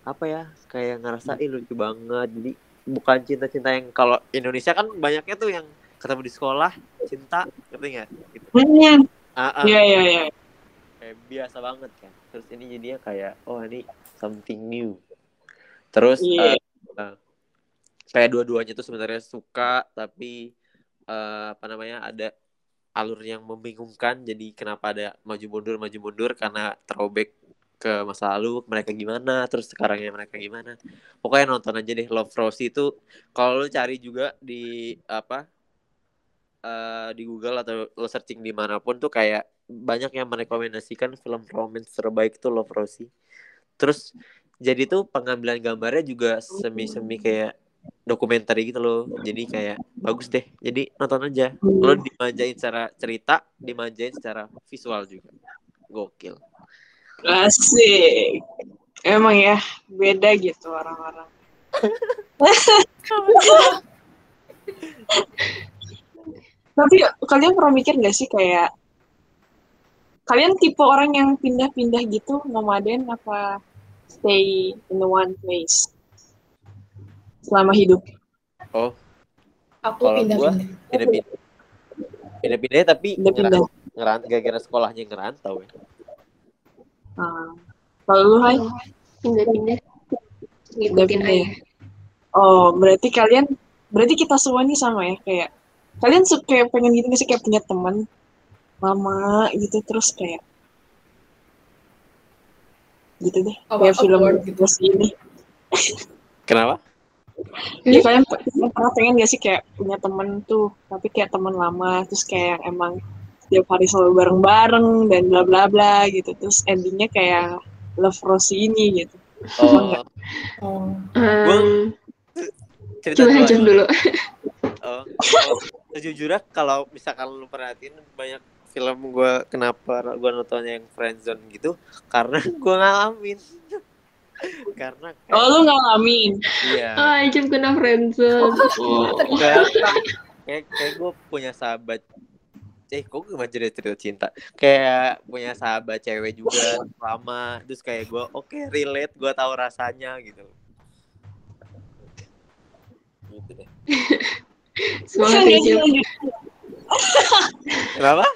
apa ya kayak ngerasa ih lucu banget. Jadi bukan cinta-cinta yang kalau Indonesia kan banyaknya tuh yang ketemu di sekolah cinta ngerti nggak? Gitu. Hmm, ah, ah. Iya iya iya. kayak biasa banget kan. Terus ini jadinya kayak oh ini something new. Terus Iya. eh, eh, kayak dua-duanya tuh sebenarnya suka tapi eh, apa namanya ada alur yang membingungkan. Jadi kenapa ada maju mundur maju mundur? Karena throwback ke masa lalu mereka gimana? Terus sekarangnya mereka gimana? Pokoknya nonton aja deh Love Rosie itu kalau lu cari juga di apa eh, di Google atau lo searching di mana pun tuh kayak banyak yang merekomendasikan film romance terbaik tuh Love Rosie. Terus jadi tuh pengambilan gambarnya juga semi-semi kayak dokumenter gitu loh. Jadi kayak bagus deh. Jadi nonton aja. Lo dimanjain secara cerita dimanjain secara visual juga. Gokil. Asik. Emang ya, beda gitu orang-orang. Tapi kalian pernah mikir gak sih kayak kalian tipe orang yang pindah-pindah gitu nomaden apa stay in the one place selama hidup? oh Aku pindah-pindah. pindah-pindah pindah-pindah tapi Pindah-pindah. ngerantau ngerant gara-gara sekolahnya ngerantau ya Ah. kalau lu Hai? pindah-pindah ngikutin Pindah-pindah ya? ayah Oh, berarti kalian berarti kita semua nih sama ya kayak kalian suka pengen gitu nggak sih? Kayak punya teman lama gitu terus kayak gitu deh. Oh, kayak film gitu. terus ini. Kenapa? Ya kalian pernah pengen gak sih kayak punya temen tuh? Tapi kayak teman lama terus kayak emang setiap hari selalu bareng-bareng dan bla bla bla gitu. Terus endingnya kayak love Rosie ini gitu. Oh. Oh. Um, cerita coba dulu dulu. Oh, oh, sejujurnya kalau misalkan lu perhatiin banyak film gue kenapa gue nontonnya yang friendzone gitu karena gue ngalamin. Karena kayak, oh lu ngalamin? Iya. Oh Ajam kena friendzone kayak kayak, kayak gue punya sahabat. Eh kok gue jadi cerita cinta? Kayak punya sahabat cewek juga lama terus kayak gue oke relate gue tahu rasanya gitu. Gitu deh semangat Jam kenapa?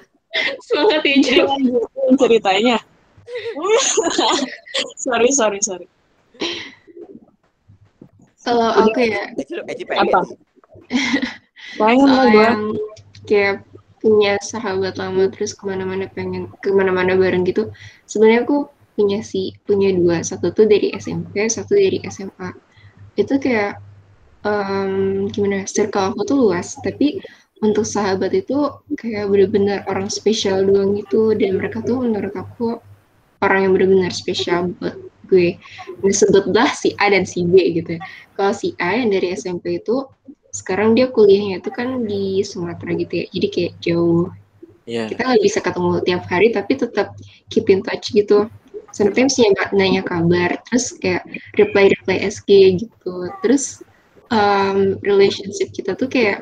Semangat lanjutin ceritanya. Sorry sorry sorry. Kalau aku ya. Apa? Pengen lah gue kayak punya sahabat lama terus ke mana-mana pengen ke mana-mana bareng gitu sebenarnya aku punya sih punya dua. Satu tuh dari SMP satu dari SMA itu kayak em, gimana circle aku tuh luas. Tapi untuk sahabat itu kayak bener-bener orang spesial doang gitu. Dan mereka tuh menurut aku orang yang bener-bener spesial buat gue. Disebutlah si A dan si B gitu ya. kalau si A yang dari SMP itu sekarang dia kuliahnya itu kan di Sumatera gitu ya. Jadi kayak jauh. Iya. kita nggak bisa ketemu tiap hari tapi tetap keep in touch gitu. Sometimes nanya, nanya kabar terus kayak reply reply SG gitu. Terus um, relationship kita tuh kayak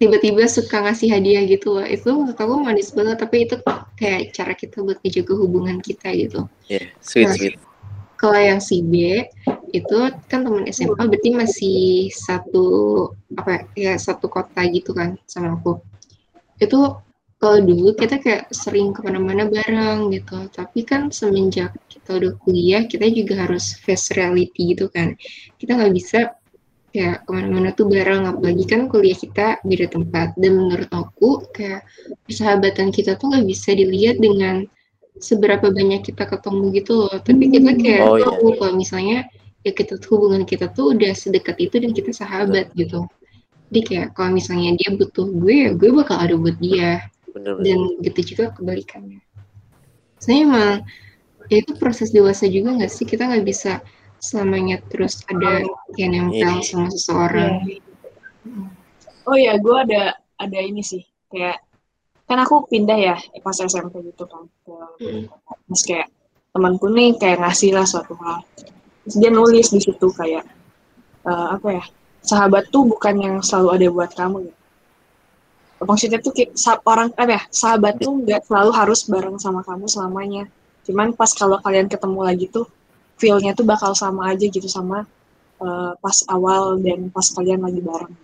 tiba-tiba suka ngasih hadiah gitu loh itu menurut aku manis banget tapi itu kayak cara kita buat ngejaga hubungan kita gitu Iya, sweet Nah. sweet. kalau yang si B itu kan teman SMA berarti masih satu apa ya satu kota gitu kan sama aku itu kalau dulu kita kayak sering ke mana-mana bareng gitu tapi kan semenjak kita udah kuliah kita juga harus face reality gitu kan kita nggak bisa kayak ke mana-mana tuh bareng. Apalagi kan kuliah kita beda tempat. Dan menurut aku kayak persahabatan kita tuh nggak bisa dilihat dengan seberapa banyak kita ketemu gitu loh. Tapi kita kayak Oh, iya. tahu kalau misalnya ya kita tuh hubungan kita tuh udah sedekat itu dan kita sahabat gitu. Jadi kayak kalau misalnya dia butuh gue ya gue bakal ada buat dia. Bener bener. dan gitu juga kebalikannya. Saya emang ya itu proses dewasa juga nggak sih? Kita nggak bisa selamanya terus ada yang nempel Iya. sama seseorang oh ya gue ada ada ini sih kayak kan aku pindah ya pas SMP gitu kan ke Mm. terus kayak temanku nih kayak ngasih lah suatu hal terus dia nulis di situ kayak eh, apa ya sahabat tuh bukan yang selalu ada buat kamu gitu. maksudnya tuh orang apa ya sahabat tuh nggak selalu harus bareng sama kamu selamanya cuman pas kalau kalian ketemu lagi tuh feel-nya tuh bakal sama aja gitu sama eh, pas awal dan pas kalian lagi bareng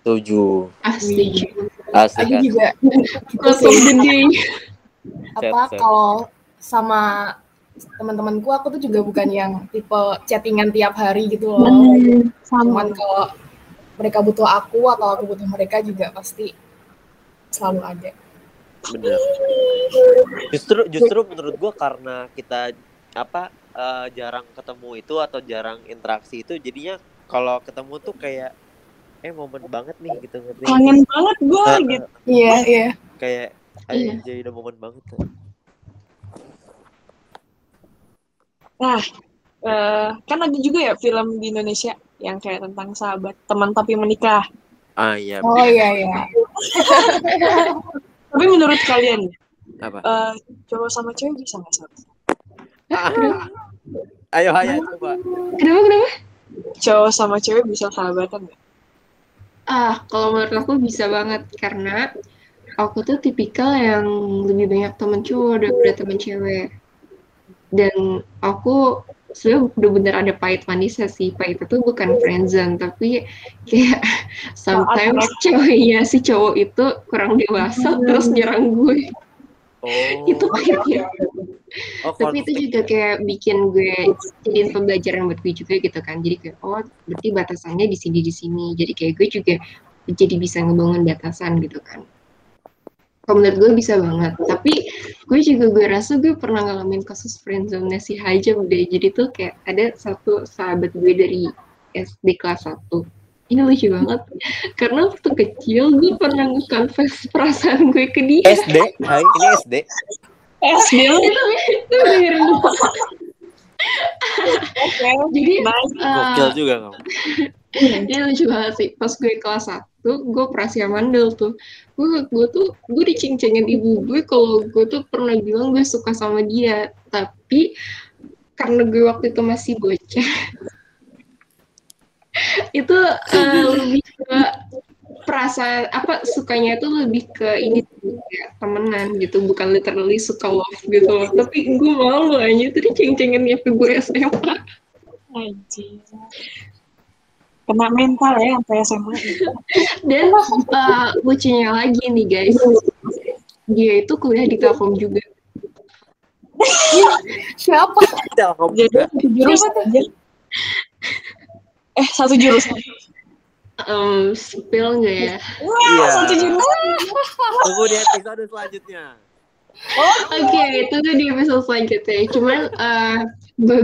Setuju. ah setuju Asik, Aku asik. juga langsung sih. gede apa kalau sama teman-temanku aku tuh juga bukan yang tipe chattingan tiap hari gitu loh. Cuman kalau mereka butuh aku atau aku butuh mereka juga pasti selalu ada. Bener. Justru justru menurut gua karena kita apa eh, jarang ketemu itu atau jarang interaksi itu jadinya kalau ketemu tuh kayak eh momen banget nih gitu ngerti kangen banget gue Eh, gitu Iya, iya. kayak Iya. aja udah momen banget tuh. nah eh, kan ada juga ya film di Indonesia yang kayak tentang sahabat teman tapi menikah ah iya Oh iya, iya. tapi menurut kalian apa eh, cowok sama cewek bisa nggak sahabat Ah. ayo ayo coba Kenapa kenapa? cowok sama cewek bisa sahabatan nggak Ah, kalau menurut aku bisa banget karena aku tuh tipikal yang lebih banyak temen cowok daripada temen cewek. Dan aku sebenarnya bener-bener ada pahit manisnya sih. Pahit itu bukan friendzone, tapi kayak sometimes ceweknya si cowok itu kurang dewasa terus nyerang gue. oh Itu pahitnya. Oh Tapi itu konflik juga ya. kayak bikin gue jadiin pembelajaran buat gue juga gitu kan. Jadi kayak oh berarti batasannya di sini di sini. Jadi kayak gue juga jadi bisa ngebangun batasan gitu kan. Kalau menurut gue bisa banget. Tapi gue juga gue rasa gue pernah ngalamin kasus friendzone si Hajam deh. Jadi tuh kayak ada satu sahabat gue dari SD kelas 1 ini lucu banget karena waktu kecil gue pernah nge-confess perasaan gue ke dia SD hai ini SD Lu itu jadi eh, gokil juga kamu Dia lucu banget sih. Pas gue kelas 1, gue operasi mandel tuh. Gue, gue tuh, gue diceng-cengin ibu gue kalau gue tuh pernah bilang gue suka sama dia. Tapi, karena gue waktu itu masih bocah, itu eh, lebih ke perasaan, apa, sukanya itu lebih ke ini kayak temenan gitu. Bukan literally suka love gitu loh. Tapi gue malu aja, tuh diceng-cengin ke gue SMA. Anjing. Kena mental ya sampai SMA. Dan uh, lucunya lagi nih guys, dia itu kuliah di Telkom juga. Siapa? Telkom Jadi jurusan aja. Eh, satu jurusan. Um, spill nggak ya? Wah, Iya. satu jurusan. tunggu di episode selanjutnya Oke, itu tuh di episode selanjutnya. Cuman uh, gue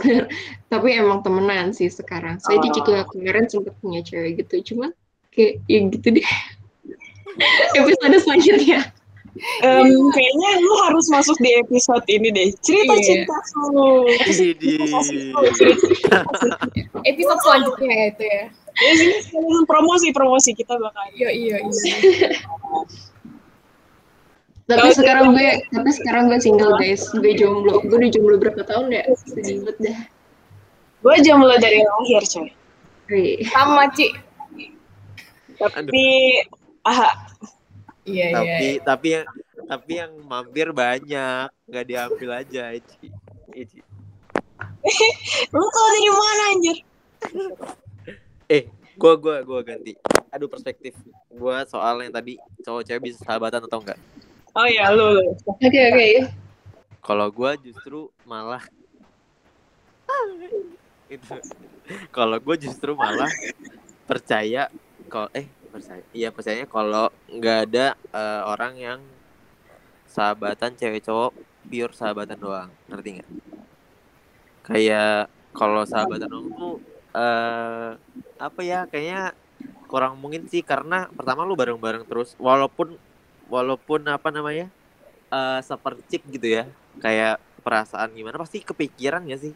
clear. Tapi emang temenan sih sekarang. Saya dia juga kemarin sempet punya cewek gitu. Cuman kayak ya gitu deh. episode selanjutnya. Em, kayaknya lu harus masuk di episode ini deh. Cerita-cerita lu. Idi. Episode selanjutnya ya itu ya. Ya sini sekalian promosi promosi kita bakal. Iya, iya, iya. Tapi sekarang gue, tapi sekarang gue single guys. Gue jomblo. Gue udah jomblo berapa tahun ya? Sedih banget dah. Gue jomblo dari lahir, coy. Sama, Ci. Tapi ah Iya, iya. tapi tapi yang tapi yang mampir banyak nggak diambil aja Ici. Ici. lu tau dari mana anjir? Eh gua gua gua ganti. Aduh perspektif gua soal yang tadi cowok cewek bisa sahabatan atau enggak? Oh iya, lu. Oke oke. kalau gua justru malah itu. Kalau gua justru malah percaya kalau eh percaya iya percaya kalau nggak ada eh, orang yang sahabatan cewek cowok pure sahabatan doang. Ngerti nggak? Kayak kalau sahabatan doang tuh eh apa ya kayaknya kurang mungkin sih karena pertama lu bareng-bareng terus walaupun walaupun apa namanya eh sepercik gitu ya kayak perasaan gimana pasti kepikiran ya sih?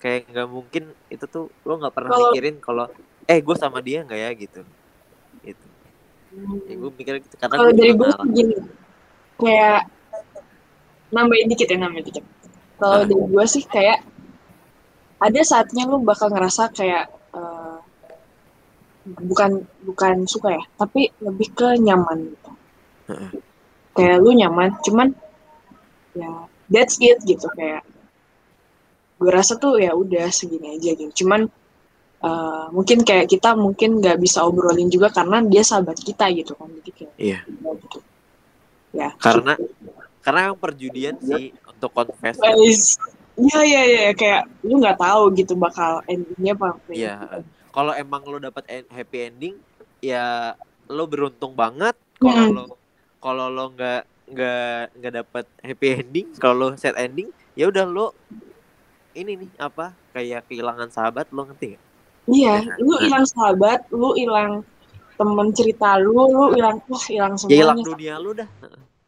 Kayak nggak mungkin itu tuh lo nggak pernah Kalau- mikirin kalau eh gue sama dia nggak ya? Gitu. Itu ya gue mikir gitu karena Kalau dari gue gini, kayak nambahin dikit ya, nambahin dikit. Kalau Ah. dari gue sih kayak ada saatnya lu bakal ngerasa kayak eh, bukan bukan suka ya, tapi lebih ke nyaman gitu. Kayak lu nyaman, cuman ya that's it gitu kayak gue rasa tuh ya udah segini aja gitu. Cuman eh, mungkin kayak kita mungkin nggak bisa obrolin juga karena dia sahabat kita gitu kan. Jadi kayak Iya. ya gitu. Ya. karena karena yang perjudian sih untuk confess Iya iya iya kayak lu nggak tahu gitu bakal endingnya apa. Iya. Kalau emang lo dapat en- happy ending, ya lo beruntung banget. Kalau Hmm. lo kalau lo nggak nggak nggak dapat happy ending, kalau lo sad ending, ya udah lu ini nih apa kayak kehilangan sahabat lo ngerti gak? Iya, Nah, lu nah. hilang sahabat, lu hilang temen cerita lu, lu hilang wah hilang Ya hilang semuanya. dunia lu dah.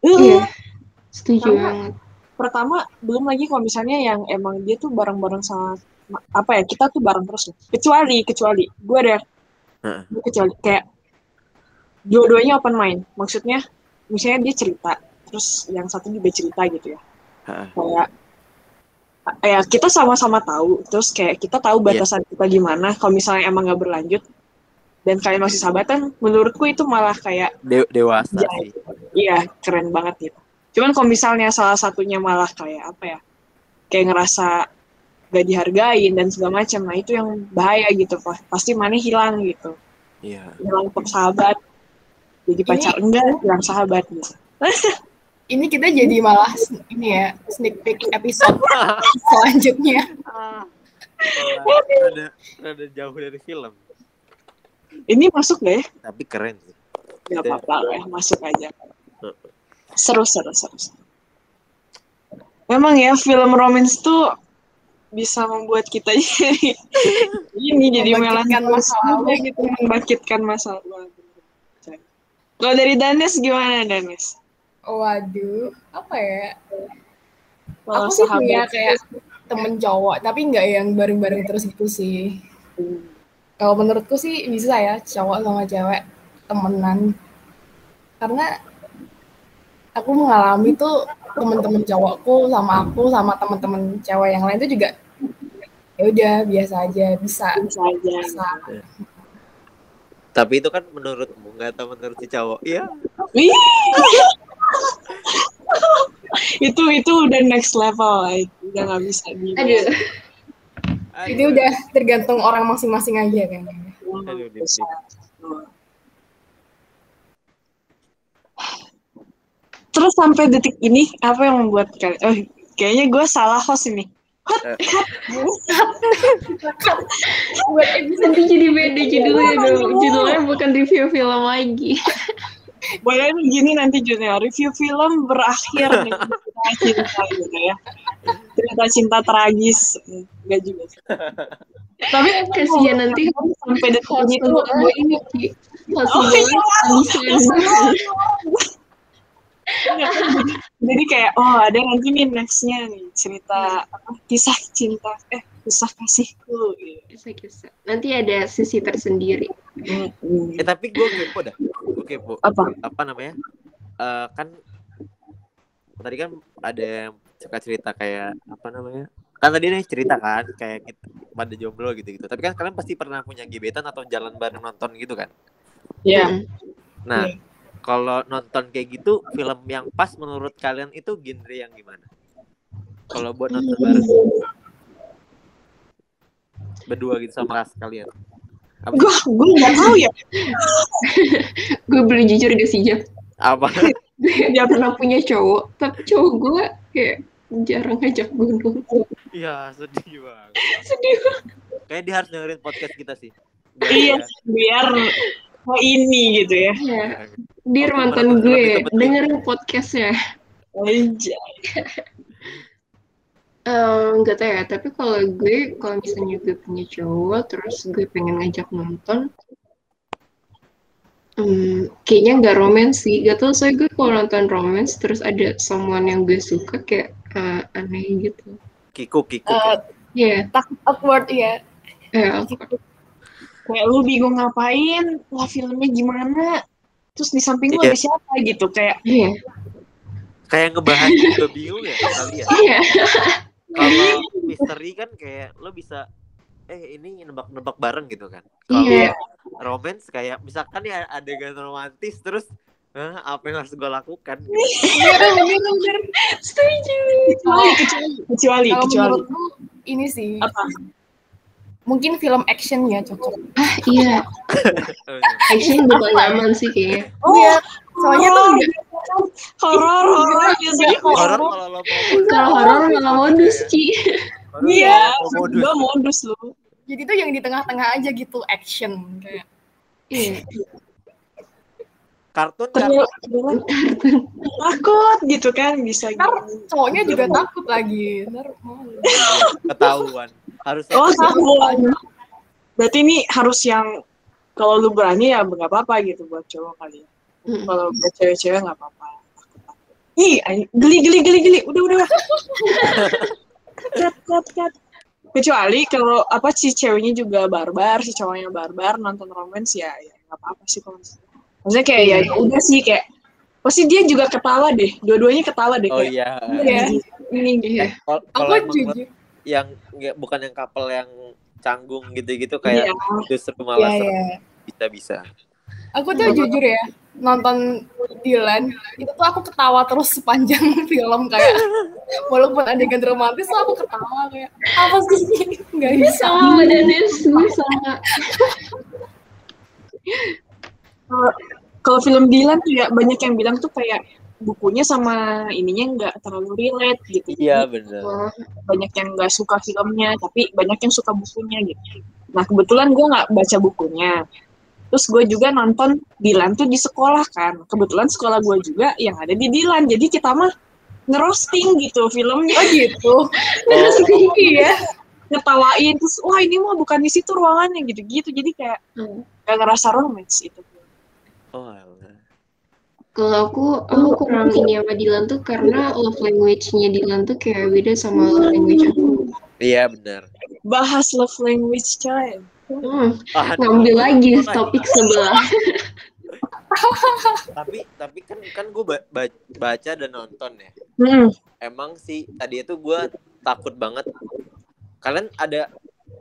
Iya. Iya. Setuju banget. Pertama belum lagi kalau misalnya yang emang dia tuh bareng-bareng sama apa ya kita tuh bareng terus. Kecuali kecuali gue ada Heeh. gue kecuali kayak dua-duanya open mind. Maksudnya misalnya dia cerita, terus yang satu juga cerita gitu ya. Heeh. kayak ya kita sama-sama tahu terus kayak kita tahu Iya. batasan kita gimana kalau misalnya emang nggak berlanjut dan kalian masih sahabatan menurutku itu malah kayak De- dewasa Ya. sih. iya keren banget gitu cuman kalau misalnya salah satunya malah kayak apa ya kayak ngerasa gak dihargain dan segala macam nah itu yang bahaya gitu Pak. pasti mana hilang gitu Iya. hilang sahabat jadi pacar enggak hilang sahabat gitu Ini kita jadi malah ini ya sneak peek episode selanjutnya. Rada, rada jauh dari film. ini masuk ya Tapi keren sih. Gak Gitu. apa-apa lah, masuk aja. Seru, seru, seru. Memang ya, film romance tuh bisa membuat kita jadi ini jadi melankolis gitu, membangkitkan masa lalu. Kalau dari Danes gimana Danes? Waduh, apa ya? Kalau Aku sih punya kayak temen cowok, tapi nggak yang bareng-bareng terus gitu sih. Kalau menurutku sih bisa ya cowok sama cewek temenan. Karena aku mengalami tuh temen-temen cowokku sama aku sama temen-temen cewek yang lain tuh juga ya udah biasa aja bisa bisa aja. bisa Tapi itu kan menurutmu nggak tahu menurut si cowok. Iya. Wih. itu itu udah next level, udah nggak bisa di. Aduh. itu udah tergantung orang masing-masing aja kayaknya Aduh, Dim, Bisa. Terus sampai detik ini apa yang membuat kalian? Oh, kayaknya gue salah host ini. buat episode Nanti jadi beda judulnya dong. Judulnya bukan review film lagi. Boleh nih gini nanti judulnya review film berakhir dengan cerita cinta gitu ya. Cerita cinta tragis, enggak juga. Tapi Kasihan nanti sampai detik ini host tuh gue ini. Host Oh, gue iya. bisa Enggak, kan jadi, kayak oh ada nanti nih nextnya nih cerita apa kisah cinta eh kisah kasihku gitu. Kisah-kisah. Nanti ada sisi tersendiri. Mm-mm. Eh tapi gue kepo dah. Gue kepo. Apa? Apa namanya? Eh kan tadi kan ada yang suka cerita kayak apa namanya? Kan tadi nih cerita kan kayak kita pada jomblo gitu-gitu. Tapi kan kalian pasti pernah punya gebetan atau jalan bareng nonton gitu kan? Ya, Mm-mm. Nah, Iya. Kalau nonton kayak gitu, film yang pas menurut kalian itu genre yang gimana? Kalau buat nonton bareng berdua gitu sama kas kalian. Apa? gue gue nggak tahu ya. Gue boleh jujur gak sih, Jap? Apa? Dia pernah punya cowok, tapi cowok gue kayak jarang ngajak gue nonton. Iya, sedih banget. Sedih Kayak dia harus dengerin podcast kita sih. Biar Iya, biar oh ini gitu ya. Ya, Dir mantan gue, dengerin podcastnya. Aja. Eh, nggak tahu ya, tapi kalau gue, kalau misalnya gue punya cowok, terus gue pengen ngajak nonton, hmm, kayaknya nggak romance sih. Gak tau, soalnya gue kalau nonton romance, terus ada someone yang gue suka, kayak eh, aneh gitu. Kikuk, kikuk. Eh, Iya, takut awkward ya ya. Kayak lu bingung ngapain, lah filmnya gimana, terus di samping lu Iya. ada siapa gitu, kayak Iya, Kayak ngebahas juga bingung ya kalian. iya. Kalau misteri kan kayak lo bisa eh ini nebak-nebak bareng gitu kan. Kalau Iya. romance kayak misalkan ya adegan romantis terus "Hah, apa yang harus gue lakukan? Gitu. Setuju. kecuali kecuali kecuali, kalau menurutku ini sih apa? Mungkin film action ya cocok Ah, iya. Oh, iya. Action bukan aman sih kayaknya. Oh, Iya, soalnya tuh horor, horor, horor biasanya Horor horor. kalau lo horor malah modus, Ci. Horor Iya, mau modus. gue modus lu. jadi tuh yang di tengah-tengah aja gitu action kayak Iya. kartun kan terus takut gitu kan bisa Ntar gitu. cowoknya juga takut lagi. Ntar ketahuan harusnya Oh, tahuan. Berarti ini harus yang kalau lu berani ya nggak apa-apa gitu buat cowok kali ya. Mm. Kalau buat cewek-cewek nggak apa-apa. Ih, geli geli geli geli. Udah udah. cut cut cut. Kecuali kalau apa si ceweknya juga barbar, si cowoknya barbar nonton romance ya ya nggak apa-apa sih kalau misalnya. Maksudnya kayak ya ya udah sih kayak pasti dia juga ketawa deh. Dua-duanya ketawa deh oh kayak. iya Iya. Ini Iya. Kal- Aku jujur. Yang nggak bukan yang couple yang canggung gitu-gitu kayak Iya. justru malah Iya, seru. iya. bisa bisa Aku tuh jujur ya, nonton Dylan, itu tuh aku ketawa terus sepanjang film kayak walaupun adegan romantis tuh aku ketawa kayak apa sih ini nggak bisa. Sama Danis, sama. Kalau- kalau film Dylan tuh ya banyak yang bilang tuh kayak bukunya sama ininya nggak terlalu relate gitu. iya bener Oh, banyak yang nggak suka filmnya, tapi banyak yang suka bukunya gitu. Nah kebetulan gue nggak baca bukunya. Terus gue juga nonton Dylan tuh di sekolah kan. Kebetulan sekolah gue juga yang ada di Dylan. Jadi kita mah ngerosting gitu filmnya. Oh gitu. oh, iya. Ngetawain terus wah ini mah bukan di situ ruangannya gitu-gitu. Jadi kayak Hmm. gak ngerasa romance itu. oh alah. Kalau aku, aku kurang ini sama Dylan tuh karena love language-nya Dylan tuh kayak beda sama love language aku. iya bener Bahas love language coy. Hmm, Ah, ngambil lagi Nah, topik sebelah. tapi tapi kan kan gue baca dan nonton ya Hmm. emang sih tadi itu gue takut banget kalian ada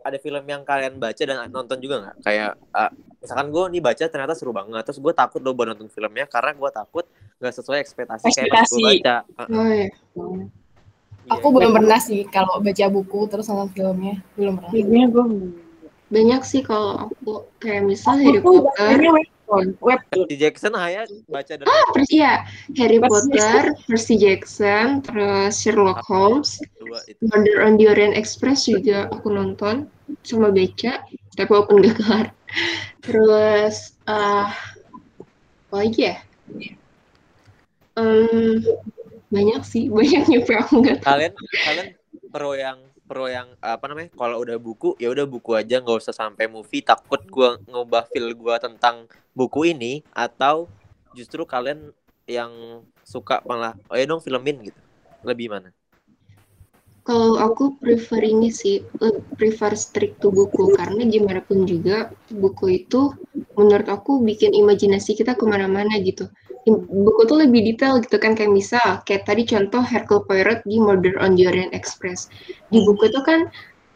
ada film yang kalian baca dan nonton juga nggak kayak ah, misalkan gue nih baca ternyata seru banget terus gue takut loh buat nonton filmnya karena gue takut nggak sesuai ekspektasi, kayak gue Ekspektasi. baca Ah, Oh ya. iya. Aku belum pernah sih kalau baca buku terus nonton filmnya belum pernah. Filmnya gue Banyak sih kalau aku kayak misal Harry Potter, Webtoon. Percy Jackson Haya baca dan Percy ya, Harry Potter, Percy Jackson, terus Sherlock Holmes, dua itu Murder on the Orient Express juga aku nonton sama baca, tapi walaupun gak kelar. Terus ah apa lagi ya? Em, banyak sih, banyak nyampe aku nggak kalian kalian pro yang pro yang apa namanya kalau udah buku ya udah buku aja nggak usah sampai movie takut gua ngubah feel gua tentang buku ini atau justru kalian yang suka malah oh ya dong filmin gitu lebih mana Kalau aku prefer ini sih, eh, prefer strict to buku karena gimana pun juga buku itu menurut aku bikin imajinasi kita ke mana-mana gitu. Buku tuh lebih detail gitu kan kayak misal kayak tadi contoh Hercule Poirot di Murder on the Orient Express. Di buku itu kan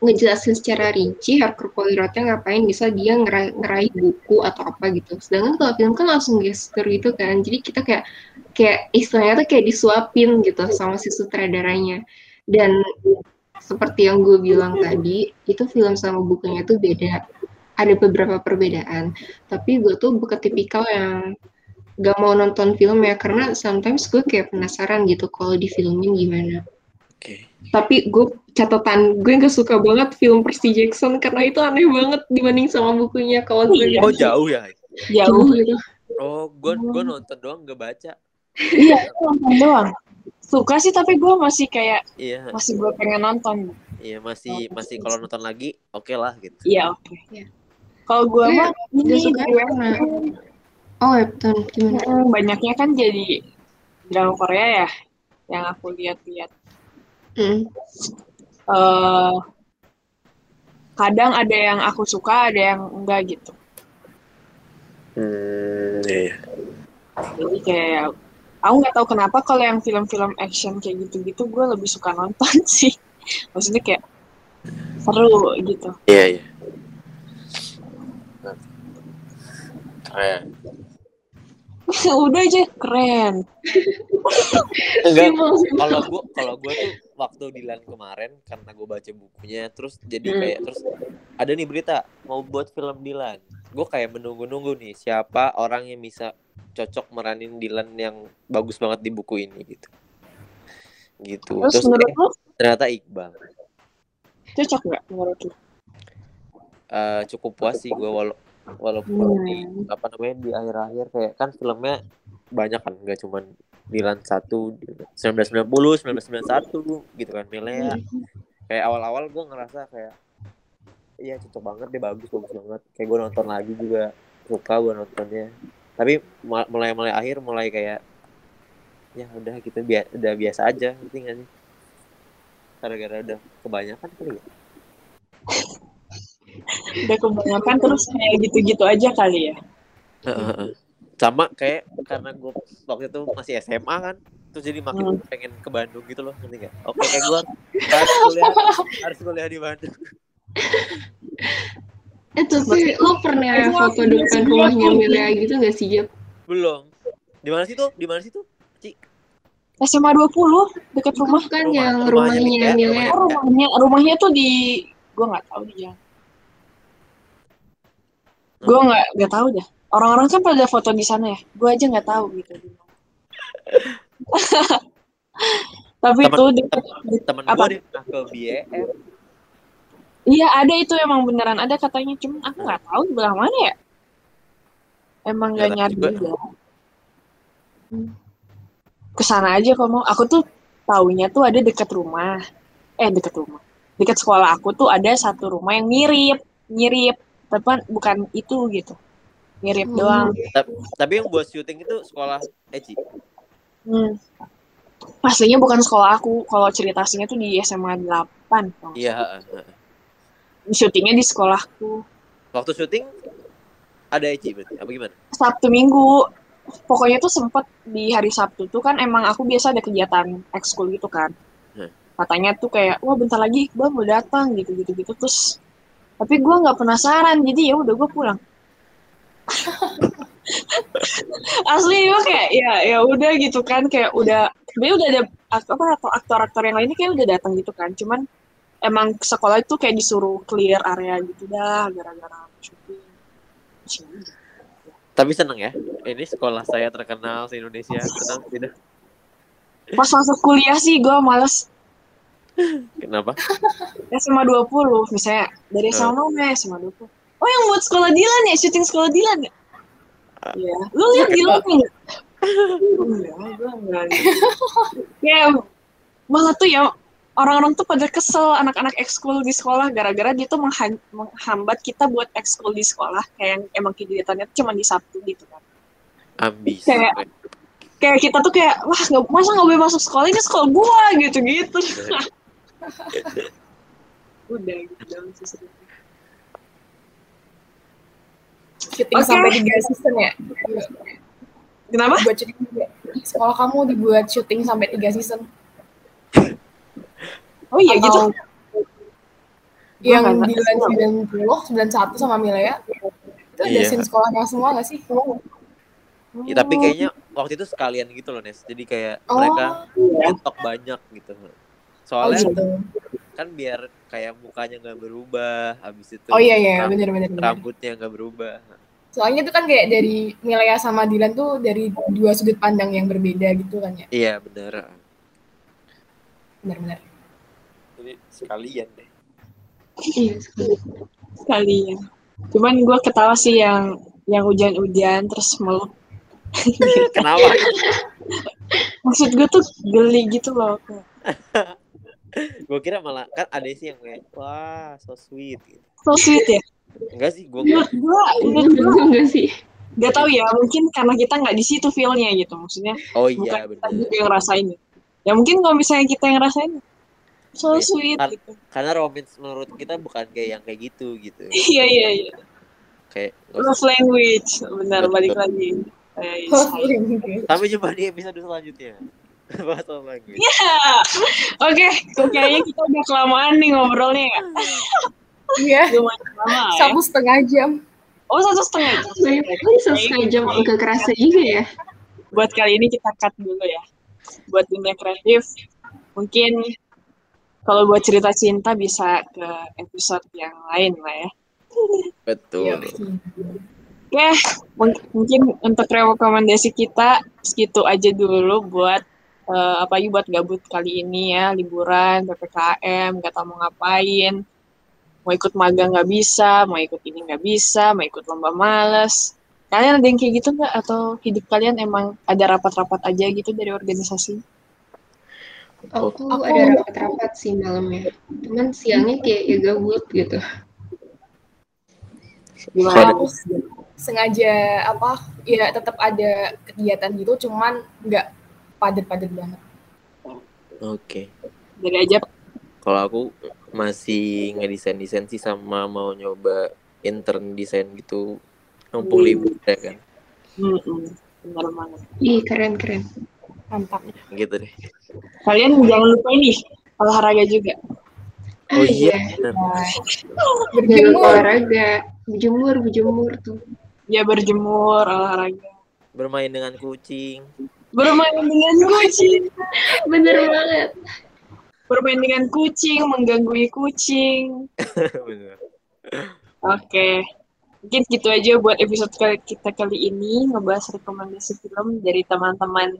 ngejelasin secara rinci Hercule Poirotnya ngapain bisa dia ngera- ngeraih buku atau apa gitu. Sedangkan kalau film kan langsung gestur gitu kan. Jadi kita kayak kayak istilahnya tuh kayak disuapin gitu sama si sutradaranya. Dan seperti yang gue bilang tadi, itu film sama bukunya tuh beda. Ada beberapa perbedaan. Tapi gue tuh bukan tipikal yang gak mau nonton film ya, karena sometimes gue kayak penasaran gitu kalau di filmin gimana. Oke Tapi gue catatan, gue gak suka banget film Percy Jackson karena itu aneh banget dibanding sama bukunya. Kalau gue Iya. oh jauh ya Jauh. jauh gitu. oh gue gue nonton doang gak baca Iya, nonton doang. Suka sih tapi gue masih kayak iya masih gue pengen nonton. iya masih masih kalau nonton lagi oke lah gitu Iya oke. Iya. Kalau gue Gue mah Gak ini suka karena Oh, webtoon gimana? Hmm, banyaknya kan jadi drama Korea ya yang aku lihat-lihat. Hmm. eh kadang ada yang aku suka, ada yang enggak gitu. hmm iya Jadi kayak aku nggak tahu kenapa kalau yang film-film action kayak gitu-gitu gue lebih suka nonton sih. Maksudnya kayak seru gitu. iya iya keren Udah aja keren. enggak kalau gua kalau gua tuh waktu Dilan kemarin karena gue baca bukunya terus jadi Hmm. kayak terus ada nih berita mau buat film Dilan gue kayak menunggu-nunggu nih siapa orang yang bisa cocok meranin Dilan yang bagus banget di buku ini gitu gitu Terus, terus, menurut lo ternyata Iqbal cocok nggak menurut lo? Eh, cukup puas sih gue walau walaupun di Hmm. apa namanya di akhir-akhir kayak kan filmnya banyak kan nggak cuman Dilan satu 1990 1991 gitu kan Milea kayak awal-awal gue ngerasa kayak iya cocok banget deh bagus bagus banget. Kayak gue nonton lagi juga suka gue nontonnya. Tapi mulai mulai akhir mulai kayak ya udah gitu bia- udah biasa aja ngerti nggak sih? Gara-gara udah kebanyakan kali ya? Udah kebanyakan terus kayak gitu-gitu aja kali ya. Sama kayak karena gue waktu itu masih SMA kan terus jadi makin Hmm. pengen ke Bandung gitu loh ngerti nggak oke kayak gue harus kuliah harus kuliah di Bandung Eh tapi lo pernah foto depan rumahnya Milea gitu gak sih Jap? belum di mana sih tuh di mana sih tuh Ci SMA 20 dekat rumah. Kan Rumah- yang rumahnya rumahnya Milea, Milea. Oh, rumahnya rumahnya tuh di gua nggak tahu di jalan. Gua nggak nggak tahu dah. Orang-orang kan pada foto di sana ya. Gua aja nggak tahu gitu. Tapi Temen- deket, temen Apa? gue dia ke BEM iya ada itu emang beneran ada katanya cuman aku nggak tahu di belah mana ya. Emang nggak Ya, nyari juga. Ke sana aja kok mau. Aku tuh taunya tuh ada dekat rumah. Eh dekat rumah. Dekat sekolah aku tuh ada satu rumah yang mirip, mirip. Tapi bukan itu gitu. Mirip Hmm. doang. tapi, tapi yang buat syuting itu sekolah Eci Hmm. Aslinya bukan sekolah aku. Kalau cerita aslinya tuh di SMA 8. kalau nggak iya. Syutingnya di sekolahku. waktu syuting ada Eci berarti apa gimana Sabtu Minggu. Pokoknya tuh sempet di hari Sabtu tuh kan emang aku biasa ada kegiatan ekskul gitu kan. Hmm. Katanya tuh kayak, wah bentar lagi Iqbal mau datang gitu-gitu gitu. Terus, tapi gue nggak penasaran. Jadi ya udah gue pulang. Asli gue kayak ya ya udah gitu kan kayak udah dia udah ada apa atau aktor-aktor yang lainnya kayak udah datang gitu kan. Cuman emang sekolah itu kayak disuruh clear area gitu dah gara-gara syuting. Ya tapi seneng ya ini sekolah saya terkenal se Indonesia senang tidak Pas masuk kuliah sih gue males. Kenapa? SMA 20 misalnya dari SMA mana SMA 20 oh yang buat sekolah Dilan ya syuting sekolah Dilan ya Iya, lu lihat Dilan nggak? Enggak. Ya, malah tuh ya orang-orang tuh pada kesel anak-anak ekskul di sekolah gara-gara dia tuh menghambat kita buat ekskul di sekolah kayak yang emang kegiatannya cuma di Sabtu gitu kan. ambis Kayak- Kayak kita tuh kayak wah nggak masa nggak boleh masuk sekolah ini sekolah gua gitu-gitu. Udah gitu dong sih seru. Syuting Oke. sampai tiga season ya. Kenapa? Buat syuting. Sekolah kamu dibuat syuting sampai tiga season. Oh iya gitu. Atau yang Gua nggak di bulan 90, 91 sama Milea. Itu ada Iya. scene sekolahnya semua gak sih? Ya, tapi kayaknya waktu itu sekalian gitu loh Nes jadi kayak Oh, mereka iya. nyetok banyak gitu Oh soalnya gitu. Kan biar kayak mukanya nggak berubah habis itu Oh iya iya ram- bener-bener. rambutnya nggak berubah Soalnya itu kan kayak dari Milea sama Dilan tuh dari dua sudut pandang yang berbeda gitu kan ya. iya bener Benar-benar. jadi sekalian deh Iya, sekali. sekalian. Cuman gue ketawa sih yang yang hujan-hujan terus meluk. kenapa Maksud gue tuh geli gitu loh. gue kira malah kan ada sih yang kayak wah so sweet gitu. So sweet ya. enggak sih gue Menurut gue, menurut gue Bener nggak sih? gak tahu ya. Mungkin karena kita nggak di situ feelnya gitu. Maksudnya oh bukan iya kita bener juga yang ngerasain. Ya mungkin kalau misalnya kita yang ngerasain, so Iya, sweet kan- gitu. karena romance menurut kita bukan kayak yang kayak gitu gitu Iya iya iya. kayak Love usah- language, benar balik lagi. Eh, sayang. sampai jumpa di episode selanjutnya bahas soal language Ya, oke, kok kayaknya kita udah kelamaan nih ngobrolnya ya. Iya. Lumayan lama ya. Satu setengah jam. Oh, satu setengah jam. Ini selesai jam agak kerasa juga ya. Buat kali ini kita cut dulu ya. Buat dunia kreatif, mungkin kalau buat cerita cinta bisa ke episode yang lain lah ya. betul Iya. Oke, mung- mungkin untuk rekomendasi kita segitu aja dulu buat eh, apa buat gabut kali ini ya, liburan, PPKM, nggak tahu mau ngapain. mau ikut magang nggak bisa, mau ikut ini nggak bisa, mau ikut lomba males. Kalian ada yang kayak gitu nggak? Atau hidup kalian emang ada rapat-rapat aja gitu dari organisasi? Aku, Aku- ada rapat-rapat sih malamnya. Cuman siangnya kayak ya gabut gitu. Gimana? Aku sengaja apa ya tetap ada kegiatan gitu cuman nggak padat-padat banget Oke. Dari aja Kalau aku masih ngedesain desain sih sama mau nyoba intern desain gitu mumpung Hmm. libur ya kan bener banget. Ih, keren-keren. mantap gitu deh Kalian jangan lupa ini olahraga juga. Oh iya iya. berjemur olahraga. Berjemur, berjemur tuh. Ya berjemur, olahraga. bermain dengan kucing Bermain dengan kucing. Bener banget. Bermain dengan kucing, mengganggu kucing. Bener. Oke. Mungkin gitu aja buat episode kali kita kali ini ngebahas rekomendasi film dari teman-teman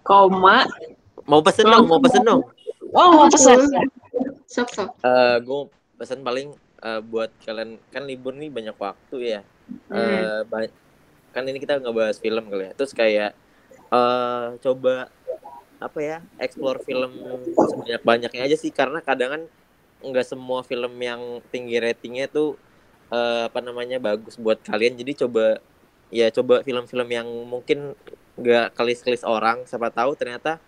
Koma. mau pesen dong mau pesen dong Oh, mau pesan. Sok, sok. Eh gue pesan paling eh, buat kalian kan libur nih banyak waktu ya Eh, ba- kan ini kita ngebahas film kali ya terus kayak eh coba apa ya explore film sebanyak banyaknya aja sih. Karena kadang kan nggak semua film yang tinggi ratingnya tuh eh, apa namanya bagus buat kalian. Jadi coba ya coba film-film yang mungkin nggak kelis-kelis orang siapa tahu ternyata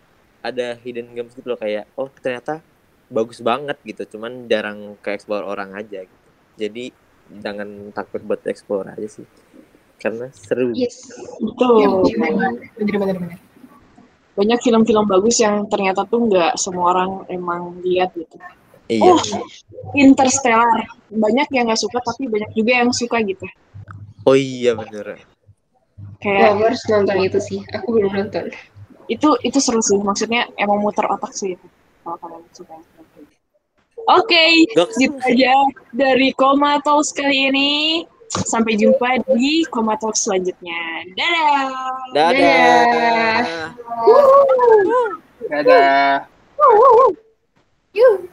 ada hidden gems gitu loh. Kayak oh ternyata bagus banget gitu. Cuman jarang ke explore orang aja gitu. Jadi jangan takut buat explore aja sih karena seru Yes. Betul. Ya, bener bener bener Banyak film-film bagus yang ternyata tuh nggak semua orang emang lihat gitu. iya Oh, Interstellar. Banyak yang nggak suka, tapi banyak juga yang suka gitu. oh iya bener Wah, Kayak aku harus nonton itu sih. Aku belum nonton. itu itu seru sih. Maksudnya emang muter otak sih itu. Kalau kalian suka yang seperti itu. Oke, Goks. gitu aja dari Koma Talks kali ini. Sampai jumpa di Koma Talks selanjutnya. Dadah! dadah, Dadah. Yuh.